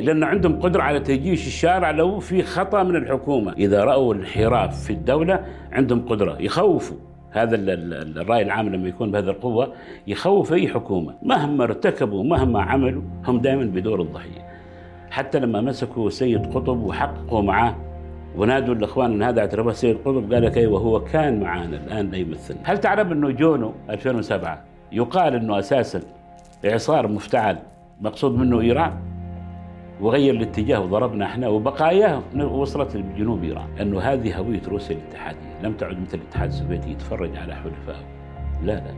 ليه؟ لأنه عندهم قدرة على تجيش الشارع لو في خطأ من الحكومة. إذا رأوا انحراف في الدولة عندهم قدرة يخوفوا. هذا الرأي العام لما يكون بهذه القوة يخوف أي حكومة. مهما ارتكبوا مهما عملوا هم دائما بدور الضحية. حتى لما مسكوا سيد قطب وحققوا معاه ونادوا الإخوان إن هذا اعترفه سيد قطب قال لك أيوه هو كان معانا الآن لا يمثلنا هل تعلم إنه جونو 2007 يقال إنه أساسا إعصار مفتعل مقصود منه إيران؟ وغير الاتجاه وضربنا إحنا وبقاياه وصلت لجنوب إيران انه هذه هوية روسيا الاتحادية لم تعد مثل الاتحاد السوفيتي يتفرج على حلفائه لا لا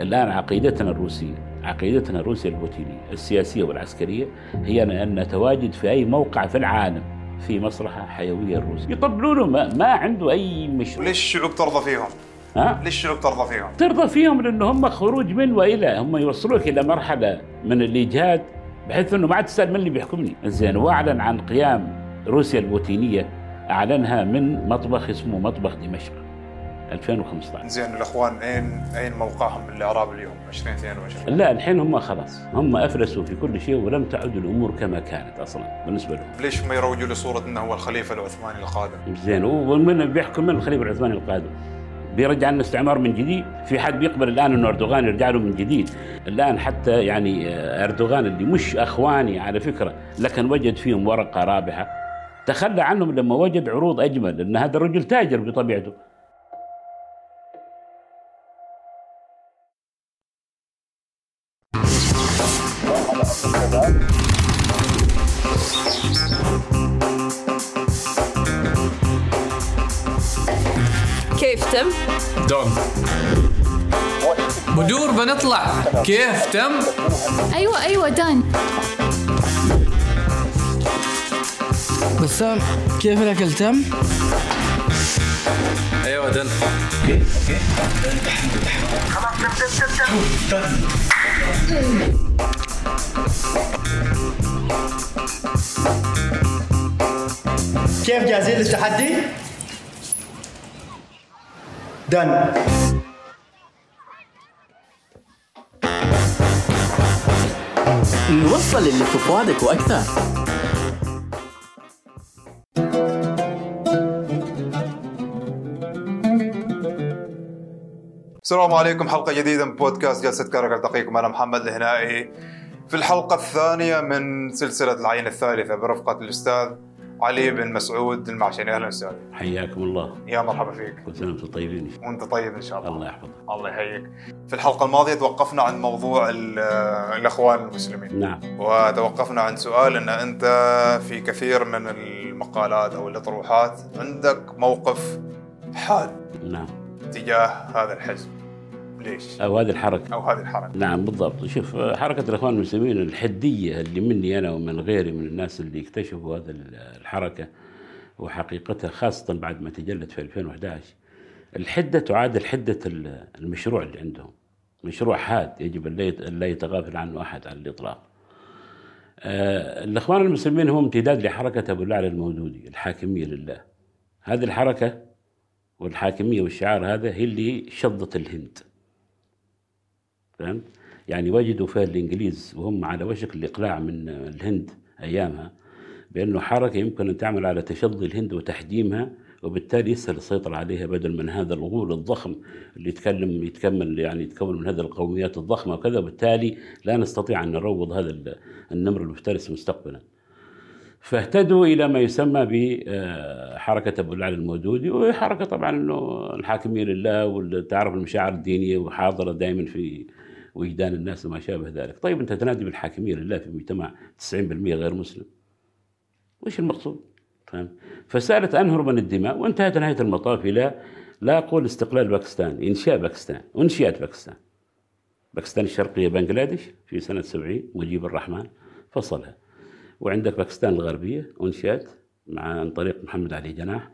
الآن عقيدتنا الروسية عقيدتنا الروسيا البوتينية السياسية والعسكرية هي أن نتواجد في أي موقع في العالم في مصلحة حيوية الروسيه يطبلوا له ما, ما عنده أي مشروع ليش الشعوب ترضى فيهم؟ ها؟ ليش الشعوب ترضى فيهم؟ ترضى فيهم لأنه هم خروج من وإلى هم يوصلوك إلى مرحلة من الاجهاد بحيث إنه ما عاد تسأل من اللي بيحكمني. زين واعلن عن قيام روسيا البوتينية أعلنها من مطبخ اسمه مطبخ دمشق 2015 زين الأخوان أين أين موقعهم بالإعراب اليوم؟ 2022 لا الحين هم خلاص. هم أفلسوا في كل شيء ولم تعد الأمور كما كانت أصلا بالنسبة لهم. ليش ما يروجوا لصورة إنه هو الخليفة العثماني القادم؟ زين ومن بيحكم؟ من الخليفة العثماني القادم. بيرجع لنا استعمار من جديد. في حد بيقبل الآن إنه أردوغان يرجع له من جديد؟ الآن حتى يعني أردوغان اللي مش أخواني على فكرة لكن وجد فيهم ورقة رابحة. تخلى عنهم لما وجد عروض أجمل لأن هذا الرجل تاجر بطبيعته. تم؟ done بدور بنطلع كيف تم؟ أيوه أيوه done بسام كيف الأكل تم؟ أيوه done okay okay خلاص تم تم تم تم كيف جاهزين للتحدي؟ دن نوصل اللي في فؤادك وأكثر. السلام عليكم حلقة جديدة من بودكاست جلسة كرك. ألتقيكم أنا محمد الهنائي. في الحلقة الثانية من سلسلة العين الثالثة برفقة الأستاذ علي بن مسعود المعشني. أهلا أستاذ حياكم الله. يا مرحبا فيك. كل سنة وأنتم طيبين. وأنت طيب إن شاء الله. الله يحفظك. الله يحييك. في الحلقة الماضية توقفنا عن موضوع الأخوان المسلمين. نعم. وتوقفنا عن سؤال إن أنت في كثير من المقالات أو الأطروحات عندك موقف حاد نعم. تجاه هذا الحزب. ليش؟ أو هذه الحركة. أو هذه الحركة. نعم بالضبط. شوف حركة الإخوان المسلمين الحدية اللي مني أنا ومن غيري من الناس اللي اكتشفوا هذا الحركة وحقيقتها خاصة بعد ما تجلت في 2011 الحدة تعادل حدة المشروع اللي عندهم. مشروع حاد يجب أن لا يتغافل عنه أحد على الإطلاق. آه الإخوان المسلمين هم امتداد لحركة أبو الأعلى المودودي الحاكمية لله. هذه الحركة والحاكمية والشعار هذا هي اللي شظت الهند. فهمت؟ يعني وجدوا فيها الإنجليز وهم على وشك الإقلاع من الهند أيامها بأنه حركة يمكن أن تعمل على تشظي الهند وتحجيمها وبالتالي يسهل السيطرة عليها بدل من هذا الغول الضخم اللي يتكلم يتكمل يعني يتكون من هذه القوميات الضخمة وكذا وبالتالي لا نستطيع أن نروض هذا النمر المفترس مستقبلا فاهتدوا إلى ما يسمى بحركة أبو العلي المودودي وهي حركة طبعا أنه الحاكمية لله والتعرف المشاعر الدينية وحاضرة دائما في وجدان الناس وما شابه ذلك. طيب أنت تنادي بالحاكمية لله في مجتمع 90% غير مسلم. وش المقصود؟ فهم؟ فسالت أنهر من الدماء وانتهت نهاية المطاف إلى لا أقول استقلال باكستان إنشاء باكستان أنشئت باكستان. باكستان الشرقية بنغلاديش في سنة 70 مجيب الرحمن فصلها. وعندك باكستان الغربية أنشئت مع عن طريق محمد علي جناح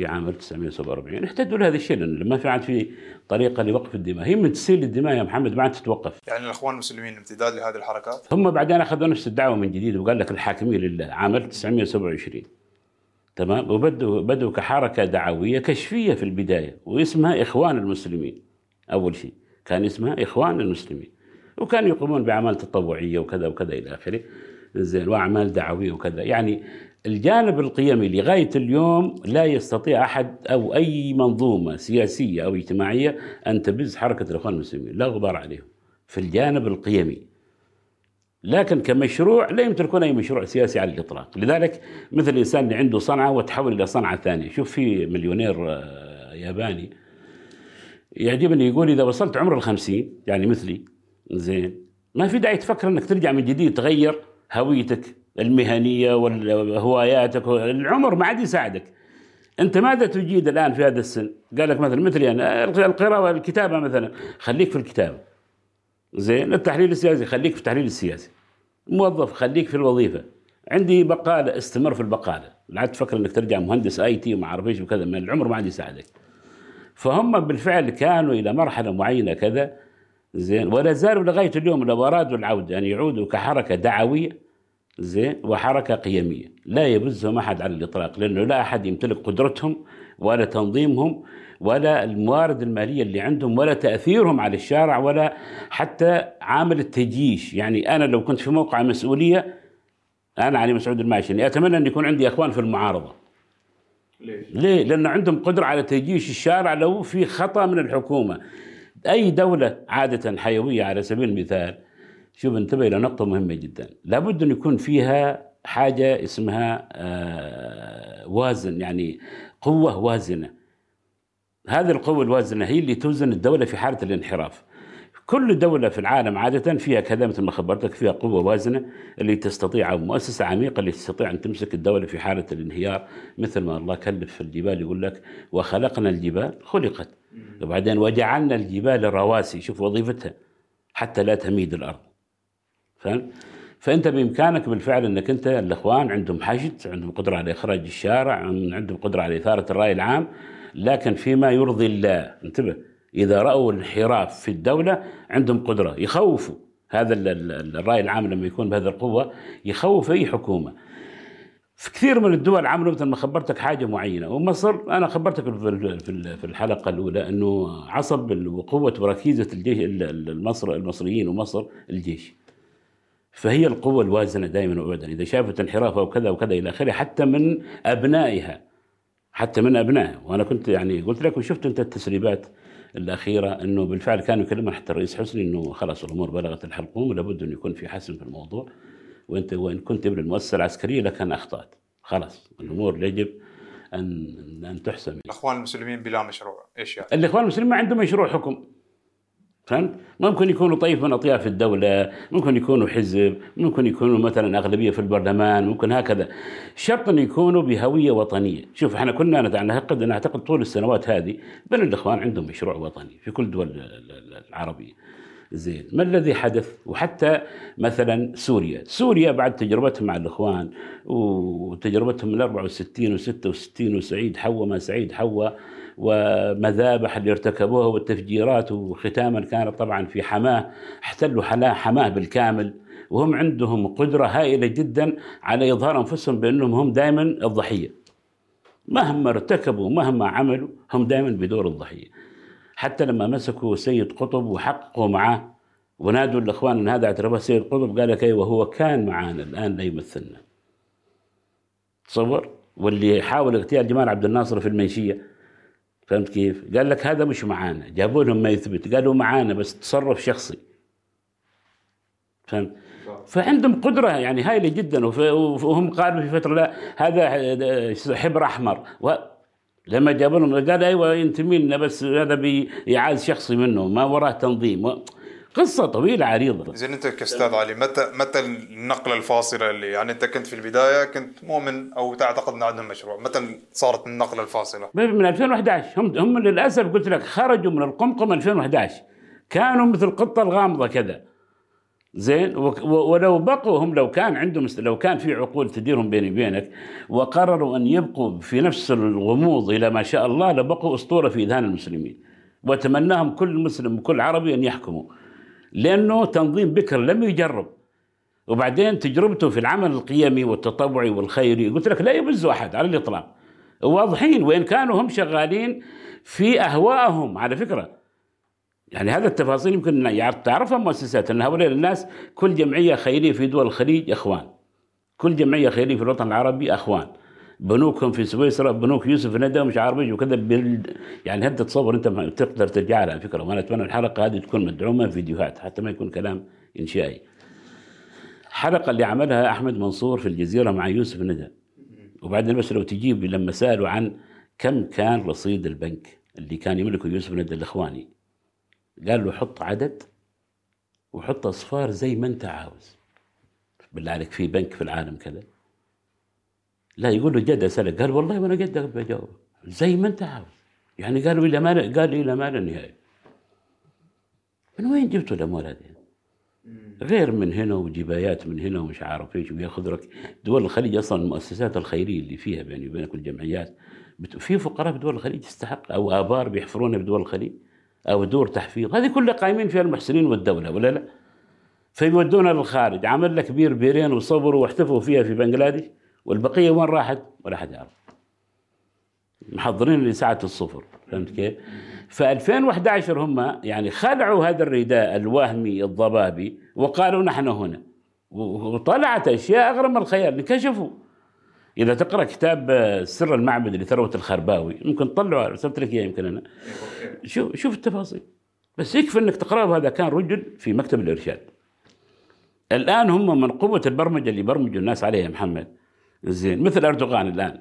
في عام 1947 احتدوا لهذا الشيء ما في عاد في طريقة لوقف الدماء. هي من تسيل الدماء يا محمد ما عاد تتوقف. يعني الأخوان المسلمين امتداد لهذه الحركات؟ هم بعدين أخذوا نفس الدعوة من جديد وقال لك الحاكمية لله عام 1927 تمام؟ وبدوا بدوا كحركة دعوية كشفية في البداية واسمها إخوان المسلمين. أول شيء كان اسمها إخوان المسلمين. وكانوا يقومون بأعمال تطوعية وكذا وكذا إلى آخره. زين وأعمال دعوية وكذا. يعني الجانب القيمي لغاية اليوم لا يستطيع أحد أو أي منظومة سياسية أو اجتماعية أن تبز حركة الإخوان المسلمين لا غبار عليهم في الجانب القيمي. لكن كمشروع لا يمتلكون أي مشروع سياسي على الإطلاق، لذلك مثل الإنسان اللي عنده صنعة وتحول إلى صنعة ثانية، شوف في مليونير آه، ياباني يعجبني يقول إذا وصلت عمر الخمسين يعني مثلي زين ما في داعي تفكر إنك ترجع من جديد تغير هويتك. المهنية وهواياتك. العمر ما عاد يساعدك. أنت ماذا تجيد الآن في هذا السن؟ قال لك مثلا مثلي أنا القراءة والكتابة مثلا. خليك في الكتابة. زين التحليل السياسي خليك في التحليل السياسي. موظف خليك في الوظيفة. عندي بقالة استمر في البقالة. لا تفكر إنك ترجع مهندس آي تي وما أعرف إيش وكذا. من العمر ما عاد يساعدك. فهم بالفعل كانوا إلى مرحلة معينة كذا. زين ولا زالوا لغاية اليوم لو ارادوا العوده ان يعودوا كحركة دعوية. زين وحركة قيمية لا يبزهم أحد على الإطلاق لأنه لا أحد يمتلك قدرتهم ولا تنظيمهم ولا الموارد المالية اللي عندهم ولا تأثيرهم على الشارع ولا حتى عامل التجيش يعني أنا لو كنت في موقع مسؤولية أنا علي مسعود الماشني أتمنى أن يكون عندي إخوان في المعارضة ليش؟ ليه؟ لأنه عندهم قدرة على تجيش الشارع لو في خطأ من الحكومة أي دولة عادة حيوية على سبيل المثال شوف انتبه إلى نقطة مهمة جدا. لابد أن يكون فيها حاجة اسمها آه وازن يعني قوة وازنة. هذه القوة الوازنة هي اللي توزن الدولة في حالة الانحراف. كل دولة في العالم عادة فيها كذا مثل ما خبرتك فيها قوة وازنة اللي تستطيع أو مؤسسة عميقة اللي تستطيع أن تمسك الدولة في حالة الانهيار. مثل ما الله كلف في الجبال يقول لك وخلقنا الجبال خلقت. وبعدين وجعلنا الجبال رواسي. شوف وظيفتها حتى لا تميد الأرض. فهمت؟ فأنت بإمكانك بالفعل أنك أنت الإخوان عندهم حشد عندهم قدرة على إخراج الشارع عندهم قدرة على إثارة الرأي العام لكن فيما يرضي الله انتبه إذا رأوا الانحراف في الدولة عندهم قدرة يخوفوا. هذا الرأي العام لما يكون بهذه القوة يخوف أي حكومة. في كثير من الدول عملوا مثل ما خبرتك حاجة معينة ومصر أنا خبرتك في الحلقة الأولى أنه عصب وقوة وركيزة الجيش المصر المصريين ومصر الجيش. فهي القوة الوازنة دائما وابدا. إذا شافت انحراف أو كذا وكذا إلى آخره حتى من أبنائها حتى من أبنائها. وأنا كنت يعني قلت لك وشفت أنت التسريبات الأخيرة إنه بالفعل كانوا يكلمون حتى الرئيس حسني إنه خلاص الأمور بلغت الحلقوم ولابد انه يكون في حسم في الموضوع. وانت وإن كنت ابن المؤسسه العسكريه لكان أخطأت. خلاص الأمور يجب أن أن تحسم. الإخوان المسلمين بلا مشروع. إيش يعني؟ الإخوان المسلمين ما عندهم مشروع حكم. فهمت؟ ممكن يكونوا طيف من أطياف الدولة، ممكن يكونوا حزب، ممكن يكونوا مثلا أغلبية في البرلمان، ممكن هكذا. شرط أن يكونوا بهوية وطنية، شوف إحنا كنا نعتقد نعتقد طول السنوات هذه بين الإخوان عندهم مشروع وطني في كل الدول العربية. زين، ما الذي حدث؟ وحتى مثلا سوريا، سوريا بعد تجربتهم مع الإخوان وتجربتهم من 64 و66 وسعيد حوا ما سعيد حوا ومذابح اللي ارتكبوها والتفجيرات وختاما كانت طبعا في حماة احتلوا حماة بالكامل. وهم عندهم قدرة هائلة جدا على إظهار أنفسهم بأنهم هم دائما الضحية. مهما ارتكبوا مهما عملوا هم دائما بدور الضحية. حتى لما مسكوا سيد قطب وحققوا معه ونادوا الإخوان أن هذا اعترفه سيد قطب قال لك أيوة هو كان معانا الآن لا يمثلنا. تصور؟ واللي حاول اغتيال جمال عبد الناصر في المنشية فهمت كيف؟ قال لك هذا مش معانا. جابوا لهم ما يثبت. قالوا معانا بس تصرف شخصي. فهمت؟ فعندهم قدرة يعني هائلة جدا. وهم قالوا في فترة لا هذا حبر أحمر. و لما جابوا لهم قال أيوه ينتمي لنا بس هذا بإعاز شخصي منه ما وراه تنظيم. قصة طويلة عريضة. زين أنت كأستاذ علي متى متى النقلة الفاصلة اللي يعني أنت كنت في البداية كنت مؤمن أو تعتقد إن عندهم مشروع، متى صارت النقلة الفاصلة؟ من 2011 هم هم للأسف قلت لك خرجوا من القمقم 2011 كانوا مثل قطة الغامضة كذا. زين ولو بقوا هم لو كان عندهم لو كان في عقول تديرهم بيني وبينك وقرروا أن يبقوا في نفس الغموض إلى ما شاء الله لبقوا أسطورة في إذهان المسلمين. وأتمناهم كل مسلم وكل عربي أن يحكموا. لأنه تنظيم بكر لم يجرب. وبعدين تجربته في العمل القيمي والتطوعي والخيري قلت لك لا يبز أحد على الإطلاق. واضحين وإن كانوا هم شغالين في أهوائهم على فكرة. يعني هذا التفاصيل يمكن تعرفها مؤسسات أن هؤلاء الناس كل جمعية خيرية في دول الخليج إخوان. كل جمعية خيرية في الوطن العربي أخوان. بنوكهم في سويسرا بنوك يوسف ندى ومش عارف إيش وكذا. يعني هل تتصور انت تقدر ترجع لها فكرة وأنا اتمنى الحلقة هذه تكون مدعومة فيديوهات حتى ما يكون كلام إنشائي. حلقة اللي عملها أحمد منصور في الجزيرة مع يوسف ندى وبعدين بس لو تجيب لما سألوا عن كم كان رصيد البنك اللي كان يملكه يوسف ندى الاخواني قال له حط عدد وحط أصفار زي ما أنت عاوز بالله عليك في بنك في العالم كذا لا يقول له جد اسالك قال والله وأنا جد بجاوب زي ما انت عاوز. يعني قالوا إلى ما قال إلى ما لا نهاية. من وين جبتوا الأموال هذه؟ غير من هنا وجبايات من هنا ومش عارف إيش وياخذ لك دول الخليج أصلا المؤسسات الخيرية اللي فيها بيني وبينك الجمعيات في فقراء في دول الخليج تستحق أو آبار بيحفرونها في دول الخليج أو دور تحفيظ. هذه كلها قايمين فيها المحسنين والدولة ولا لا؟ فيودونها للخارج. عمل لك بير بيرين وصبروا واحتفوا فيها في بنجلاديش والبقية وين راحت؟ ولا حد يعرف. محضرين لساعة الصفر فهمت كيف؟ ف 2011 هم يعني خلعوا هذا الرداء الوهمي الضبابي وقالوا نحن هنا وطلعت أشياء اغرب من الخيال انكشفوا إذا تقرأ كتاب آه، سر المعبد لثروة الخرباوي ممكن تطلعه ارسلت لك إياه يمكن أنا شوف شوف التفاصيل بس يكفي إنك تقرأه هذا كان رجل في مكتب الإرشاد الآن هم من قوة البرمجة اللي برمجوا الناس عليها محمد زين. مثل أردوغان الآن.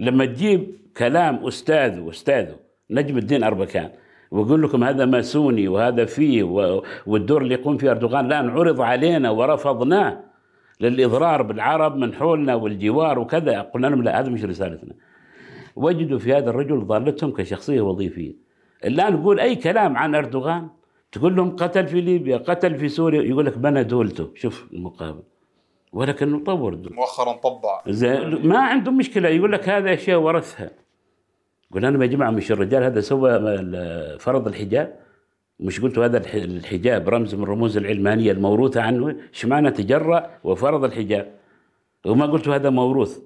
لما تجيب كلام أستاذ وأستاذه نجم الدين أربكان ويقول لكم هذا ماسوني وهذا فيه والدور اللي يقوم فيه أردوغان الآن عرض علينا ورفضناه للإضرار بالعرب من حولنا والجوار وكذا. قلنا لهم لا هذا مش رسالتنا. وجدوا في هذا الرجل ضالتهم كشخصية وظيفية. الآن نقول أي كلام عن أردوغان؟ تقول لهم قتل في ليبيا قتل في سوريا. يقول لك بنى دولته شوف المقابل. ولكنه طور مؤخرا طبع. زين ما عندهم مشكلة. يقول لك هذا أشياء ورثها. قلنا لهم يا جماعة مش الرجال هذا سوى فرض الحجاب؟ مش قلتوا هذا الح- الحجاب رمز من رموز العلمانية الموروثة عنه؟ إيش معنى تجرأ وفرض الحجاب؟ وما قلتوا هذا موروث.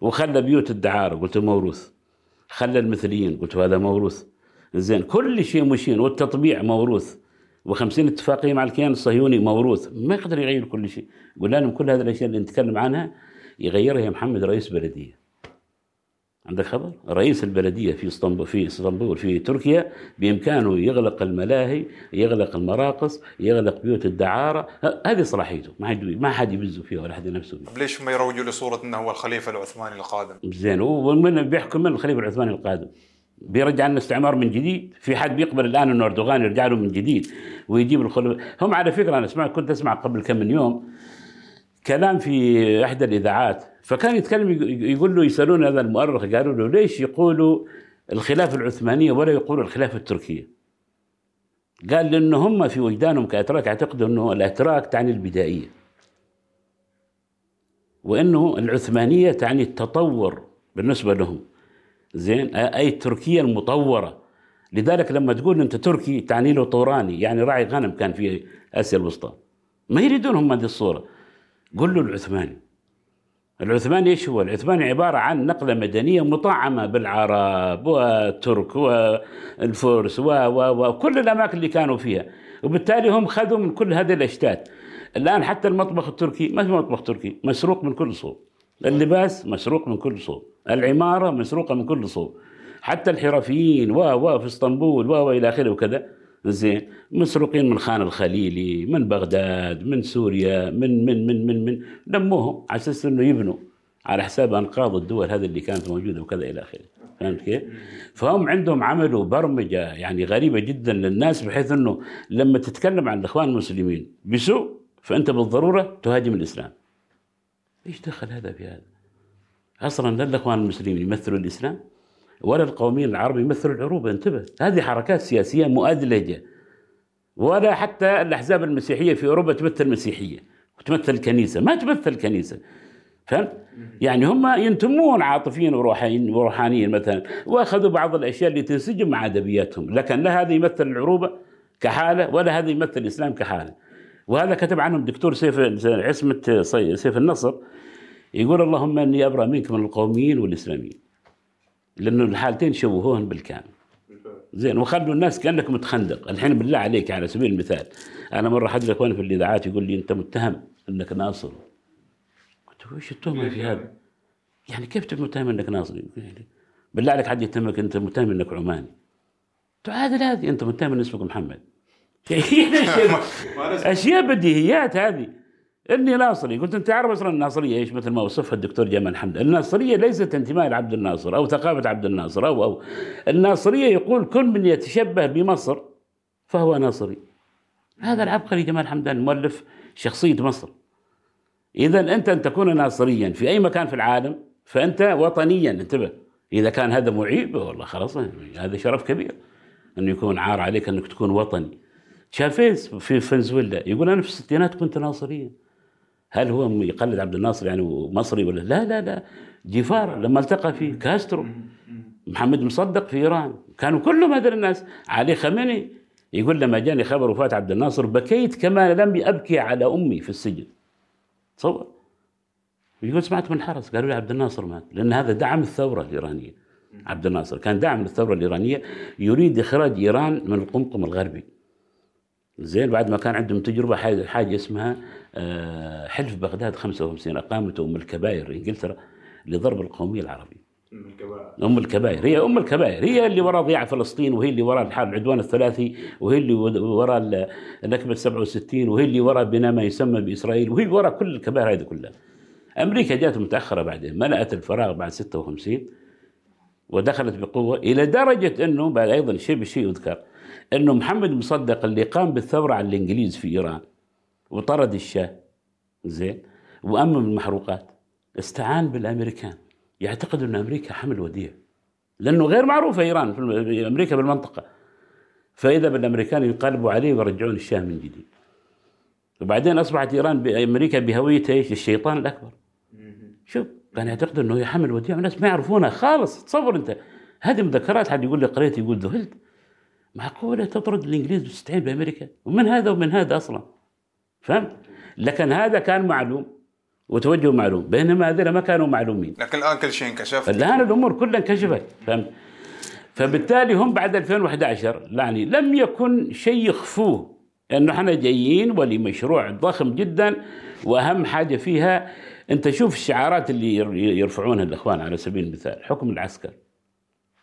وخلى بيوت الدعارة قلتوا موروث. خلى المثليين قلتوا هذا موروث. زين كل شيء مشين والتطبيع موروث. وخمسين اتفاقية مع الكيان الصهيوني موروث. ما يقدر يغير كل شيء. قلنا لهم كل هذه الأشياء اللي نتكلم عنها يغيرها يا محمد رئيس بلدية. عندك خبر؟ رئيس البلدية في اسطنبول في اسطنبول في تركيا بإمكانه يغلق الملاهي، يغلق المراقص، يغلق بيوت الدعارة، هذه صلاحيته، ما حد ما حد يبزه فيها ولا حد ينافسه فيها. ليش هم يروجوا لصورة إنه هو الخليفة العثماني القادم؟ زين. ومن بيحكم من الخليفة العثماني القادم؟ بيرجع لنا استعمار من جديد. في حد بيقبل الآن إنه أردوغان يرجع له من جديد ويجيب الخلفاء هم على فكرة أنا سمعت كنت أسمع قبل كم من يوم كلام في إحدى الإذاعات فكان يتكلم يقول له يسألون هذا المؤرخ قالوا له ليش يقولوا الخلافه العثمانية ولا يقولوا الخلافه التركية؟ قال لأنه هم في وجدانهم كأتراك يعتقدوا أنه الأتراك تعني البدائية. وإنه العثمانية تعني التطور بالنسبة لهم. زين أي التركيه المطورة. لذلك لما تقول أنت تركي تعني له طوراني يعني راعي غنم كان في آسيا الوسطى. ما يريدون هم هذه الصورة. قل له العثماني. العثماني إيش هو؟ العثماني عبارة عن نقلة مدنية مطعمة بالعرب والترك والفرس و و وكل الأماكن اللي كانوا فيها. وبالتالي هم خذوا من كل هذه الاشتات الآن حتى المطبخ التركي ما في مطبخ تركي مسروق من كل صوب. اللباس مسروق من كل صوب. العمارة مسروقة من كل صوب. حتى الحرفيين و و في اسطنبول و إلى آخره وكذا. زين. مسروقين من خان الخليلي من بغداد من سوريا من من من من من. لموهم على أساس إنه يبنوا على حساب أنقاض الدول هذه اللي كانت موجودة وكذا إلى آخره. فهمت كيف؟ فهم عندهم عملوا برمجه يعني غريبة جدا للناس بحيث إنه لما تتكلم عن الإخوان المسلمين بسوء فأنت بالضرورة تهاجم الإسلام. إيش دخل هذا في هذا؟ أصلا لا الإخوان المسلمين يمثلوا الإسلام ولا القوميين العرب يمثلوا العروبة انتبه. هذه حركات سياسية مؤدلجه ولا حتى الأحزاب المسيحية في أوروبا تمثل المسيحيه وتمثل الكنيسة. ما تمثل الكنيسة. فهمت؟ يعني هم ينتمون وروحانيين وروحانيين مثلا وأخذوا بعض الأشياء اللي تنسجم مع أدبياتهم. لكن لا هذا يمثل العروبة كحالة ولا هذا يمثل الإسلام كحالة. وهذا كتب عنهم الدكتور سيف عصمة سيف النصر يقول اللهم إني أبرأ منك من القوميين والإسلاميين لأنه الحالتين شوهوهن بالكامل. زين وخلوا الناس كأنك متخندق. الحين بالله عليك على سبيل المثال أنا مرة أحد الاخوان في الإذاعات يقول لي أنت متهم إنك ناصر. قلت تقول إيش التهمه في هذا؟ يعني كيف تبقى متهم إنك ناصري؟ بالله عليك حد يتهمك أنت متهم إنك عماني؟ تعادل هذه أنت متهم ان اسمك محمد. أشياء بديهيات هذه. إني ناصري. قلت أنت عارف أصلا الناصرية إيش مثل ما وصفها الدكتور جمال حمد الناصرية ليست انتماء لعبد الناصر أو ثقافة عبد الناصر أو أو الناصرية يقول كل من يتشبه بمصر فهو ناصري. هذا العبقري جمال حمدان مؤلف شخصية مصر. اذا أنت أن تكون ناصريا في أي مكان في العالم فأنت وطنيا. انتبه. إذا كان هذا معيب والله خلاص هذا شرف كبير انه يكون عار عليك أنك تكون وطني. شافيز في فنزويلا يقول أنا في الستينات كنت ناصريا هل هو يقلد عبد الناصر يعني مصري ولا؟ لا لا لا. جيفارا لما التقى في كاسترو محمد مصدق في إيران. كانوا كلهم هذول الناس. علي خامنئي يقول لما جاني خبر وفاة عبد الناصر بكيت كما لم أبكي على أمي في السجن. تصور؟ يقول سمعت من الحرس. قالوا لي عبد الناصر مات لأن هذا دعم الثورة الإيرانية. عبد الناصر كان داعم للثورة الإيرانية يريد إخراج إيران من القمقم الغربي. زين بعد ما كان عندهم تجربة حاجة, حاجة اسمها آه، حلف بغداد 55 اقامت أم الكبائر. انجلترا لضرب القومية العربية. أم الكبائر. هي أم الكبائر. هي اللي وراء ضياع فلسطين وهي اللي وراء الحرب العدوان الثلاثي وهي اللي وراء النكبه 67 وهي اللي وراء بناء ما يسمى بإسرائيل وهي وراء كل الكبائر هذه كلها. أمريكا جات متأخرة بعدين ملأت الفراغ بعد 56 ودخلت بقوة إلى درجة أنه بعد أيضا شيء بشيء يذكر. إنه محمد مصدق اللي قام بالثورة على الإنجليز في إيران وطرد الشاه زين وامم المحروقات. استعان بالأمريكان. يعتقد إن أمريكا حمل وديع. لأنه غير معروفه إيران في أمريكا بالمنطقة. فإذا بالأمريكان ينقلبوا عليه ويرجعون الشاه من جديد. وبعدين أصبحت إيران بامريكا بهويتها إيش؟ الشيطان الأكبر. شوف كان يعتقد إنه هي حمل وديع. والناس ما يعرفونها خالص. تصور أنت. هذه مذكرات حد يقول لي قريت يقول ذهلت. معقولة تطرد الإنجليز وتستعين بأمريكا ومن هذا ومن هذا أصلا فهمت؟ لكن هذا كان معلوم وتوجه معلوم بينما هذول ما كانوا معلومين لكن الآن كل شيء انكشف الآن الأمور كلها انكشفت فهمت؟ فبالتالي هم بعد 2011 يعني لم يكن شيء يخفوه إنه إحنا جايين ولمشروع ضخم جدا وأهم حاجة فيها أنت شوف الشعارات اللي ير- يرفعونها الإخوان على سبيل المثال حكم العسكر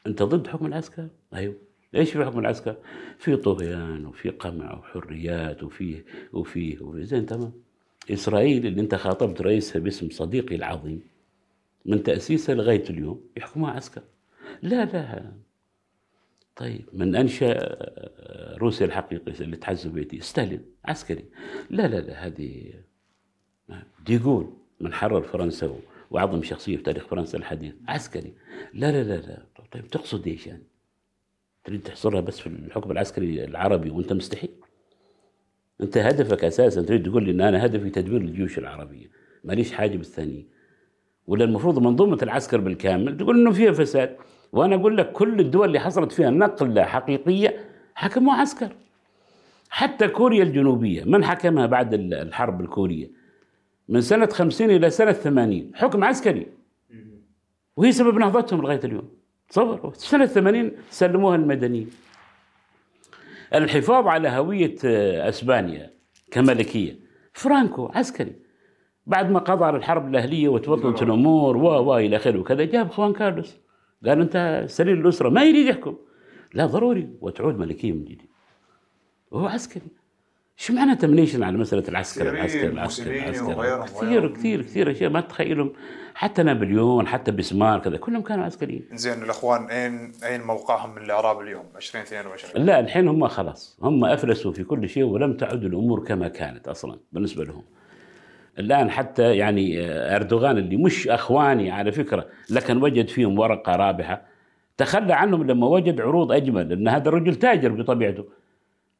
أنت ضد حكم العسكر؟ أيوه إيش في حكم العسكر؟ في طغيان وفي قمع وحريات وفيه وفيه وفيه زين تمام. إسرائيل اللي أنت خاطبت رئيسها باسم صديقي العظيم من تأسيسها لغاية اليوم يحكمها عسكر لا لا. طيب من آه، روسيا الحقيقي الاتحاد السوفيتي ستالين عسكري. لا لا لا هذه ديغول من حرر فرنسا وأعظم شخصية في تاريخ فرنسا الحديث عسكري. لا لا لا لا. طيب تقصد إيش يعني؟ تريد تحصرها بس في الحكم العسكري العربي وانت مستحيل. انت هدفك أساسا تريد تقول لي إن أنا هدفي تدمير الجيوش العربية ماليش حاجة بالثانية. ولا المفروض منظومة العسكر بالكامل تقول إنه فيها فساد. وأنا أقول لك كل الدول اللي حصلت فيها نقلة حقيقية حكموا عسكر. حتى كوريا الجنوبية من حكمها بعد ال- الحرب الكورية؟ من سنة 50 إلى سنة 80 حكم عسكري. وهي سبب نهضتهم لغاية اليوم. تصور سنة 80 سلموها المدنيين. الحفاظ على هوية آه، أسبانيا كملكية. فرانكو عسكري. بعد ما قضى على الحرب الأهلية وتوطنت الأمور و و إلى آخره وكذا جاب خوان كارلوس. قال انت سليل الأسرة ما يريد يحكم. لا ضروري وتعود ملكية من جديد. وهو عسكري. شو معنى تمنيشن على مسألة العسكر العسكر العسكر العسكر؟ كثير. كثير كثير أشياء ما تتخيلهم حتى نابليون حتى بسمارك كذا كلهم كانوا عسكريين زين الأخوان أين أين موقعهم من الإعراب اليوم 2022 لا الحين هم خلاص هم أفلسوا في كل شيء ولم تعد الأمور كما كانت أصلا بالنسبة لهم. الآن حتى يعني آه، أردوغان اللي مش أخواني على فكرة لكن وجد فيهم ورقة رابحة تخلى عنهم لما وجد عروض أجمل لأن هذا الرجل تاجر بطبيعته.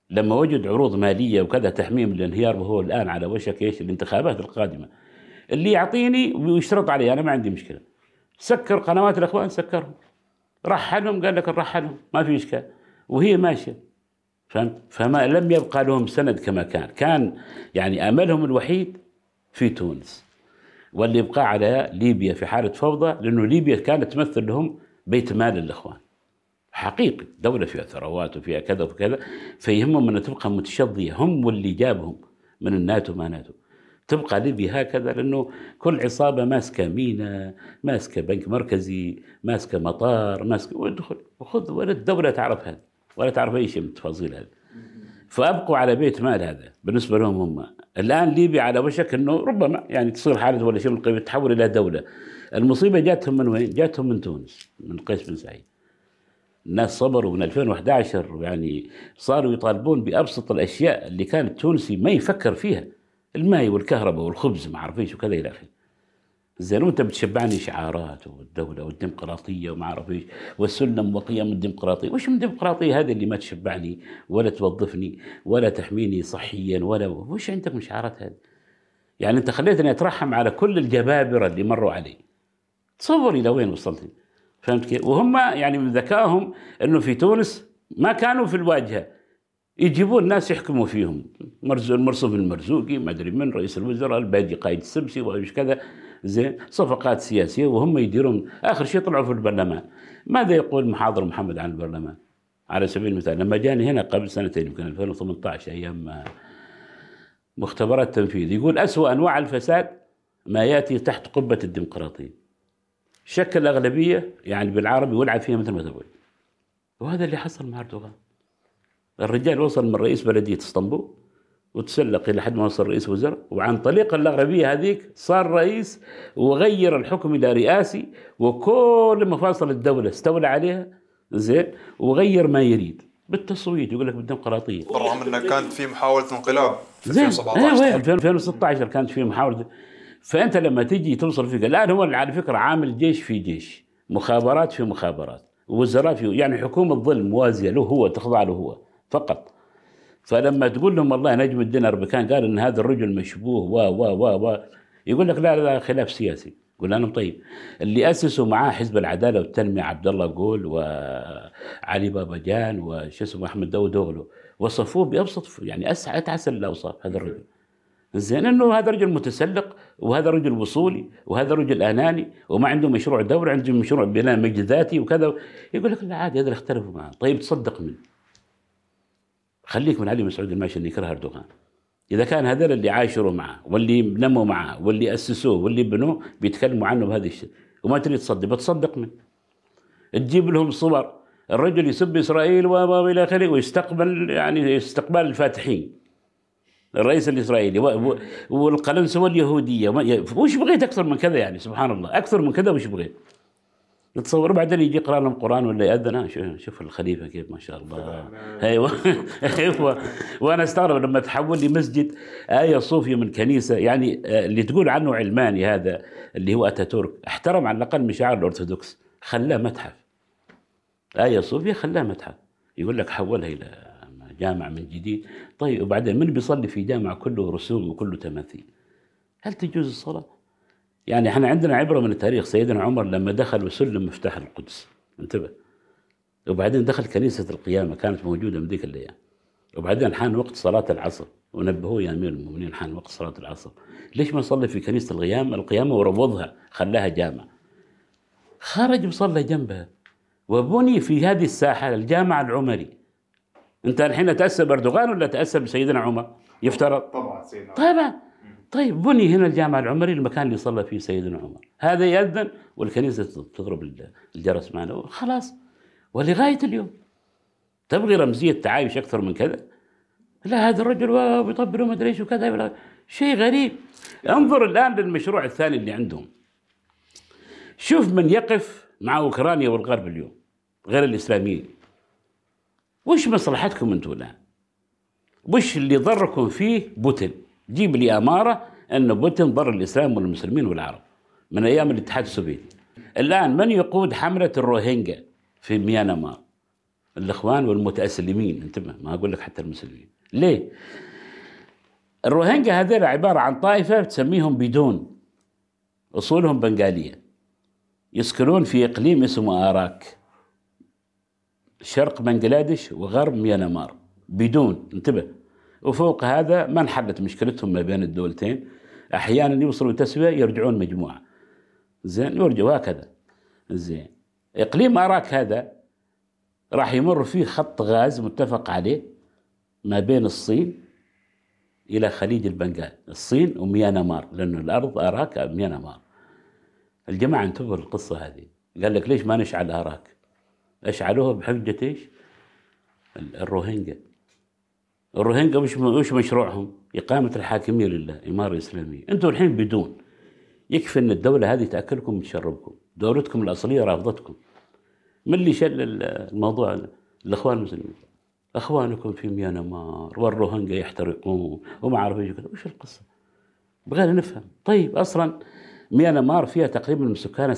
لما وجد عروض مالية وكذا تحميم الانهيار وهو الآن على وشك إيش الانتخابات القادمة. اللي يعطيني ويشترط علي أنا ما عندي مشكلة. سكر قنوات الاخوان سكرهم. رحلهم قال لك نرحلهم ما في اشكال وهي ماشية. فهمت؟ فما لم يبقى لهم سند كما كان. كان يعني أملهم الوحيد في تونس. والابقاء على ليبيا في حالة فوضى لأنه ليبيا كانت تمثل لهم بيت مال الإخوان. حقيقي. دولة فيها ثروات وفيها كذا وكذا فيهمهم أن تبقى متشظية. هم واللي جابهم من الناتو ما ناتو. تبقى ليبيا هكذا لأنه كل عصابة ماسكة مينا ماسكة بنك مركزي ماسكة مطار ماسكة وادخل وخذ ولا الدولة تعرف هذا ولا تعرف أي شيء من التفاصيل هذه فأبقوا على بيت مال هذا بالنسبة لهم هم. الآن ليبيا على وشك إنه ربما يعني تصير حاله ولا شيء من القبيل تحول إلى دولة. المصيبة جاتهم من وين؟ جاتهم من تونس من قيس بن سعيد. الناس صبروا من 2011 يعني صاروا يطالبون بأبسط الأشياء اللي كان التونسي ما يفكر فيها. الماء والكهرباء والخبز ما اعرف إيش وكذا إلى آخره زين وأنت بتشبعني شعارات والدولة والديمقراطية وما اعرف إيش والسلم وقيم الديمقراطية، وش من الديمقراطية هذه اللي ما تشبعني ولا توظفني ولا تحميني صحيا ولا وش عندك من شعارات هذه؟ يعني أنت خليتني أترحم على كل الجبابرة اللي مروا علي. تصور إلى وين وصلت فهمت كيف؟ وهم يعني من ذكائهم إنه في تونس ما كانوا في الواجهة يجيبون ناس يحكموا فيهم. المرصوف المرزوقي ما أدري من رئيس الوزراء البادي قايد السبسي وايش كذا. زين صفقات سياسية وهم يديرون. آخر شيء طلعوا في البرلمان. ماذا يقول محاضر محمد عن البرلمان؟ على سبيل المثال لما جاني هنا قبل سنتين يمكن 2018 أيام مختبرات تنفيذ يقول أسوأ أنواع الفساد ما يأتي تحت قبة الديمقراطية. شكل أغلبية يعني بالعربي ولعب فيها مثل ما تقول. وهذا اللي حصل مع أردوغان. الرجال وصل من رئيس بلدية اسطنبول وتسلق إلى حد ما وصل رئيس وزراء وعن طريق الاغلبيه هذيك صار رئيس وغير الحكم إلى رئاسي وكل مفاصل الدولة استولى عليها زين وغير ما يريد. بالتصويت يقول لك بالديمقراطية. بالرغم إنه كانت في محاولة انقلاب في زين. 2017 أيوه 2016 كانت في محاولة. فأنت لما تجي توصل فيك الآن هو على فكرة عامل جيش في جيش. مخابرات في مخابرات. وزراء في يعني حكومة ظل موازيه له هو تخضع له هو. فقط. فلما تقول لهم والله نجم الدين أربكان قال إن هذا الرجل مشبوه و و و و. يقول لك لا لا خلاف سياسي. يقول لهم طيب اللي أسسوا معاه حزب العدالة والتنمية عبد الله قول وعلي بابا جان وش اسمه أحمد داود اوغلو وصفوه بأبسط يعني اتعس الاوصاف هذا الرجل. زين إنه هذا رجل متسلق وهذا رجل وصولي وهذا رجل آناني وما عنده مشروع دوله عنده مشروع بناء مجد ذاتي وكذا. يقول لك لا عادي هذا اللي اختلفوا معه. طيب تصدق منه. خليك من علي مسعود الماشي اللي يكره أردوغان. إذا كان هذول اللي عايشروا معه واللي نموا معه واللي أسسوه واللي بنوه بيتكلموا عنه بهذا الشيء وما تريد تصدق بتصدق من تجيب لهم صور الرجل يسب إسرائيل و إلى آخره ويستقبل يعني استقبال الفاتحين. الرئيس الإسرائيلي والقلنسوه اليهوديه وش بغيت أكثر من كذا يعني؟ سبحان الله. أكثر من كذا وش بغيت؟ تصور بعدين يجي يقرأ لهم قرآن ولا يأذن. آه، شوف- الخليفة كيف ما شاء الله. أيوه. أيوه. وأنا أستغرب لما تحول لي مسجد آية صوفية من كنيسة يعني آه، اللي تقول عنه علماني هذا اللي هو أتاتورك احترم على الأقل مشاعر الأرثوذكس. خلاه متحف. آية صوفيا خلاه متحف. يقول لك حولها إلى جامع من جديد. طيب وبعدين من بيصلي في جامع كله رسوم وكله تماثيل؟ هل تجوز الصلاة؟ يعني إحنا عندنا عبرة من التاريخ. سيدنا عمر لما دخل وسلم مفتاح القدس. انتبه. وبعدين دخل كنيسة القيامة كانت موجودة من ذيك الأيام وبعدين حان وقت صلاة العصر. ونبهوه يا أمير المؤمنين حان وقت صلاة العصر. ليش ما صلي في كنيسة القيامة؟ القيامة وروضها خلاها جامع. خرج وصلى جنبها. وبني في هذه الساحة الجامع العمري. انت الحين تأسى بأردوغان ولا تأسى بسيدنا عمر؟ يفترض. طبعا سيدنا طبعا طيب بني هنا الجامع العمري المكان اللي صلى فيه سيدنا عمر. هذا يأذن والكنيسة تضرب الجرس معنا. خلاص ولغاية اليوم تبغي رمزية تعايش أكثر من كذا؟ لا هذا الرجل واو بيطبلوا ما أدري إيش وكذا شيء غريب. انظر الآن للمشروع الثاني اللي عندهم. شوف من يقف مع أوكرانيا والغرب اليوم غير الإسلاميين. وش مصلحتكم أنتم الآن؟ وش اللي ضركم فيه؟ بوتين. جيب لي أمارة أن بوتين ضر الإسلام والمسلمين والعرب من أيام الاتحاد السوفيتي. الآن من يقود حملة الروهينجا في ميانمار؟ الإخوان والمتأسلمين انتبه ما أقول لك حتى المسلمين. ليه؟ الروهينجا هذول عبارة عن طائفة تسميهم بدون أصولهم بنغالية يسكنون في إقليم اسمه آراك شرق بنغلاديش وغرب ميانمار بدون انتبه. وفوق هذا ما انحلت مشكلتهم ما بين الدولتين. أحيانا يوصلوا تسوية يرجعون مجموعة. زين يرجعوا هكذا زين. إقليم أراك هذا راح يمر فيه خط غاز متفق عليه ما بين الصين إلى خليج البنغال. الصين وميانمار لأنه الأرض أراك ميانمار. الجماعة انتبهوا للقصة هذه. قال لك ليش ما نشعل أراك؟ أشعلوها بحجة إيش؟ ال- الروهينجا. الروهينجا وش وش مشروعهم؟ إقامة الحاكمية لله إمارة إسلامية أنتم الحين بدون يكفي أن الدولة هذه تأكلكم وتشربكم دولتكم الأصلية رافضتكم من اللي شل ال- الموضوع الأخوان المسلمين أخوانكم في ميانمار والروهينجا يحترقون وما إيش كذا. وش القصة؟ بغينا نفهم طيب أصلا ميانمار فيها تقريبا من سكانها 7%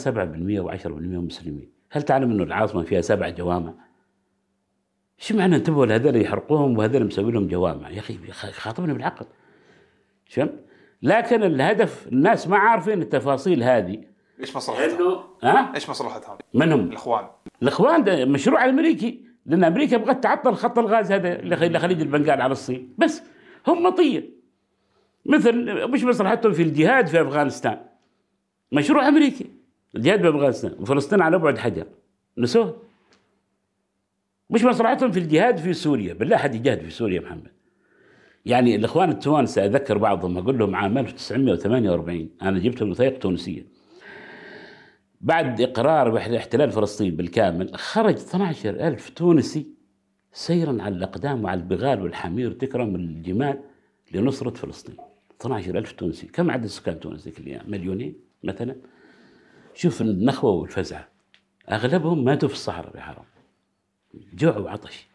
و10% مسلمين هل تعلم إنه العاصمة فيها سبع جوامع؟ شو معنى انتبهوا لهذول يحرقوهم وهذول مسوي لهم جوامع؟ يا أخي خاطبنا بالعقل. شفت؟ لكن الهدف الناس ما عارفين التفاصيل هذه. إيش مصلحتهم؟ إنه ها؟ إيش مصلحتهم؟ منهم؟ الإخوان. الإخوان ده مشروع أمريكي لأن أمريكا بغت تعطل خط الغاز هذا لخ- لخليج البنغال على الصين. بس هم مطيه مثل مش مصلحتهم في الجهاد في أفغانستان. مشروع أمريكي. الجهاد في أفغانستان. وفلسطين على بعد حجر. نسوه. مش مصلحتهم في الجهاد في سوريا. بالله حد يجاهد في سوريا يا محمد. يعني الإخوان التوانسه اذكر بعضهم أقول لهم عام 1948 أنا جبت الوثائق تونسية. بعد إقرار باحتلال فلسطين بالكامل خرج 12 ألف تونسي سيرا على الأقدام وعلى البغال والحمير تكرم الجمال لنصرة فلسطين. 12 ألف تونسي. كم عدد سكان تونس ذيك الأيام؟ مليونين مثلا؟ شوف النخوة والفزعة. أغلبهم ماتوا في الصحراء يا حرام جوع وعطش.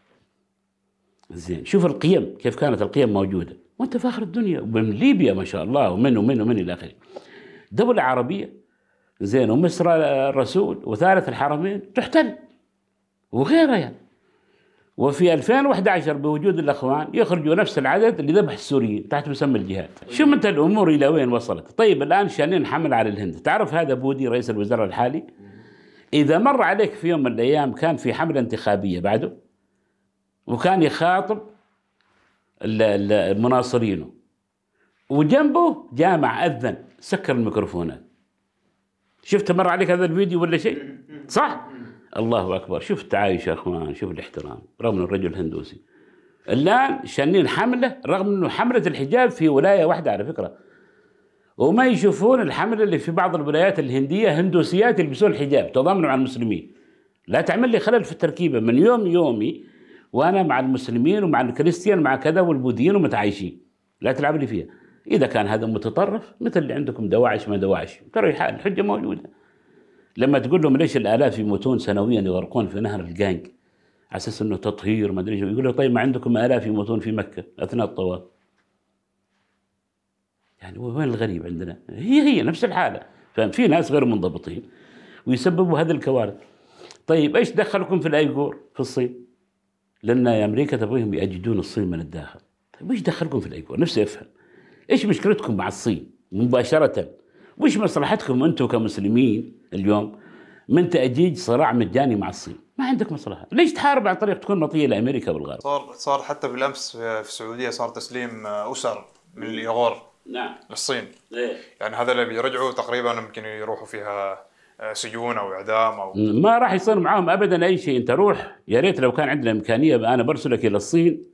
زين شوف القيم كيف كانت القيم موجودة. وأنت في آخر الدنيا ومن ليبيا ما شاء الله ومن ومن ومن إلى آخره. دولة عربية زين ومصر الرسول وثالث الحرمين تحتل. وغيرها يعني. وفي 2011 بوجود الإخوان يخرجوا نفس العدد اللي ذبح السوريين تحت مسمى الجهاد. شوف انت الأمور إلى وين وصلت؟ طيب الآن شانين حمل على الهند. تعرف هذا بودي رئيس الوزراء الحالي؟ إذا مر عليك في يوم من الأيام كان في حملة انتخابية بعده وكان يخاطب المناصرينه وجنبه جامع أذن سكر الميكروفونات شفت مر عليك هذا الفيديو ولا شيء؟ صح؟ الله أكبر. شوف التعايش يا أخوان شوف الاحترام رغم الرجل هندوسي. الآن شانين حملة رغم إنه حملة الحجاب في ولاية واحدة على فكرة. وما يشوفون الحمله اللي في بعض الولايات الهندية هندوسيات يلبسون الحجاب تضامنوا مع المسلمين. لا تعمل لي خلل في التركيبة من يوم يومي وأنا مع المسلمين ومع الكريستيان مع كذا والبوذيين ومتعايشين. لا تلعب لي فيها. إذا كان هذا متطرف مثل اللي عندكم دواعش ما دواعش. ترى الح- الحجة موجودة. لما تقول لهم ليش الآلاف يموتون سنويا يغرقون في نهر الجانج؟ على أساس إنه تطهير ما إيش. يقول له طيب ما عندكم آلاف يموتون في مكة أثناء الطواف. يعني وين الغريب عندنا؟ هي هي نفس الحالة. ففي ناس غير منضبطين ويسببوا هذه الكوارث. طيب إيش دخلكم في الأيغور في الصين؟ لأن أمريكا تبغيهم يأجدون الصين من الداخل. طيب إيش دخلكم في الأيغور؟ نفسي أفهم. إيش مشكلتكم مع الصين مباشرة؟ وش مصلحتكم أنتم كمسلمين اليوم من تأجيج صراع مجاني مع الصين؟ ما عندك مصلحة. ليش تحارب عن طريق تكون مطية لأمريكا والغرب صار صار حتى بالأمس في في السعودية صار تسليم أسر من الأيغور. نعم. للصين إيه. يعني هذا اللي بيرجعوا تقريبا يمكن يروحوا فيها آه، سجون أو إعدام أو ما راح يصير معاهم ابدا أي شيء. أنت روح يا ريت لو كان عندنا إمكانية أنا برسلك إلى الصين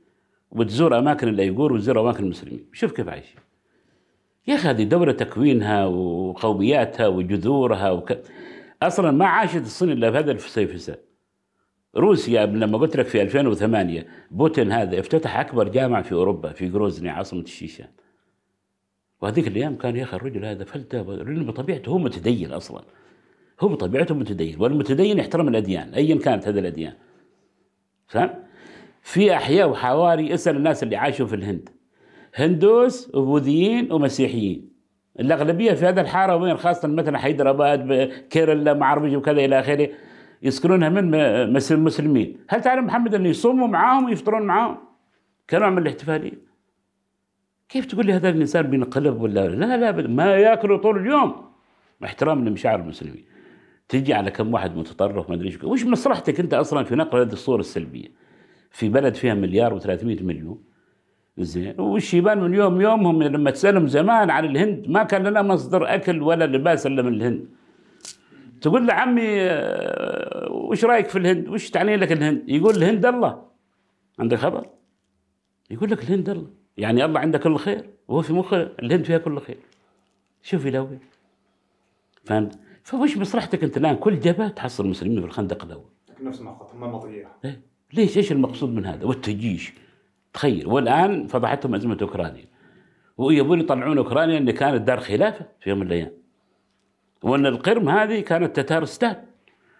وتزور أماكن الايغور وتزور أماكن المسلمين. شوف كيف عايشين يا أخي هذه دولة تكوينها وقومياتها وجذورها وك... أصلا ما عاشت الصين إلا في هذا الفسيفساء روسيا لما قلت لك في 2008 بوتين هذا افتتح أكبر جامع في أوروبا في جروزني عاصمة الشيشان. وهذيك الأيام كان يا أخي الرجل هذا فلتة لأنه بطبيعته هو متدين أصلا. هو بطبيعته متدين والمتدين يحترم الأديان ايا كانت هذه الأديان. فهم؟ في أحياء وحواري أسأل الناس اللي عاشوا في الهند. هندوس وبوذيين ومسيحيين. الأغلبية في هذا الحارة وين؟ خاصة مثلا حيدرآباد كيرلا ما اعرف وكذا إلى آخره يسكنونها من مسلمين. هل تعلم محمد انه يصوموا معاهم ويفطرون معاهم؟ كنوع من الاحتفالية. كيف تقول لي هذا الإنسان بينقلب ولا لا؟ لا. ما ياكلوا طول اليوم. احترام لمشاعر المسلمين. تجي على كم واحد متطرف ما أدري إيش وش مصلحتك أنت أصلا في نقل هذه الصورة السلبية؟ في بلد فيها مليار و300 مليون. زين. والشيبان من يوم يومهم؟ لما تسألهم زمان عن الهند ما كان لنا مصدر أكل ولا لباس إلا من الهند. تقول له عمي آه، وش رأيك في الهند؟ وش تعني لك الهند؟ يقول الهند الله. عندك خبر؟ يقول لك الهند الله. يعني الله عنده كل خير وهو في مخه الهند فيها كل خير. شوف إلى وين. فهمت؟ فوش مصلحتك أنت الآن كل جبهة تحصل المسلمين في الخندق الأول. نفس ما قلت هم مضيع. إيه؟ ليش؟ إيش المقصود من هذا؟ والتجيش. تخيل والآن فضحتهم أزمة أوكرانيا. ويبون يطلعون أوكرانيا إن كانت دار خلافة في يوم من الأيام. وإن القرم هذه كانت تتارستان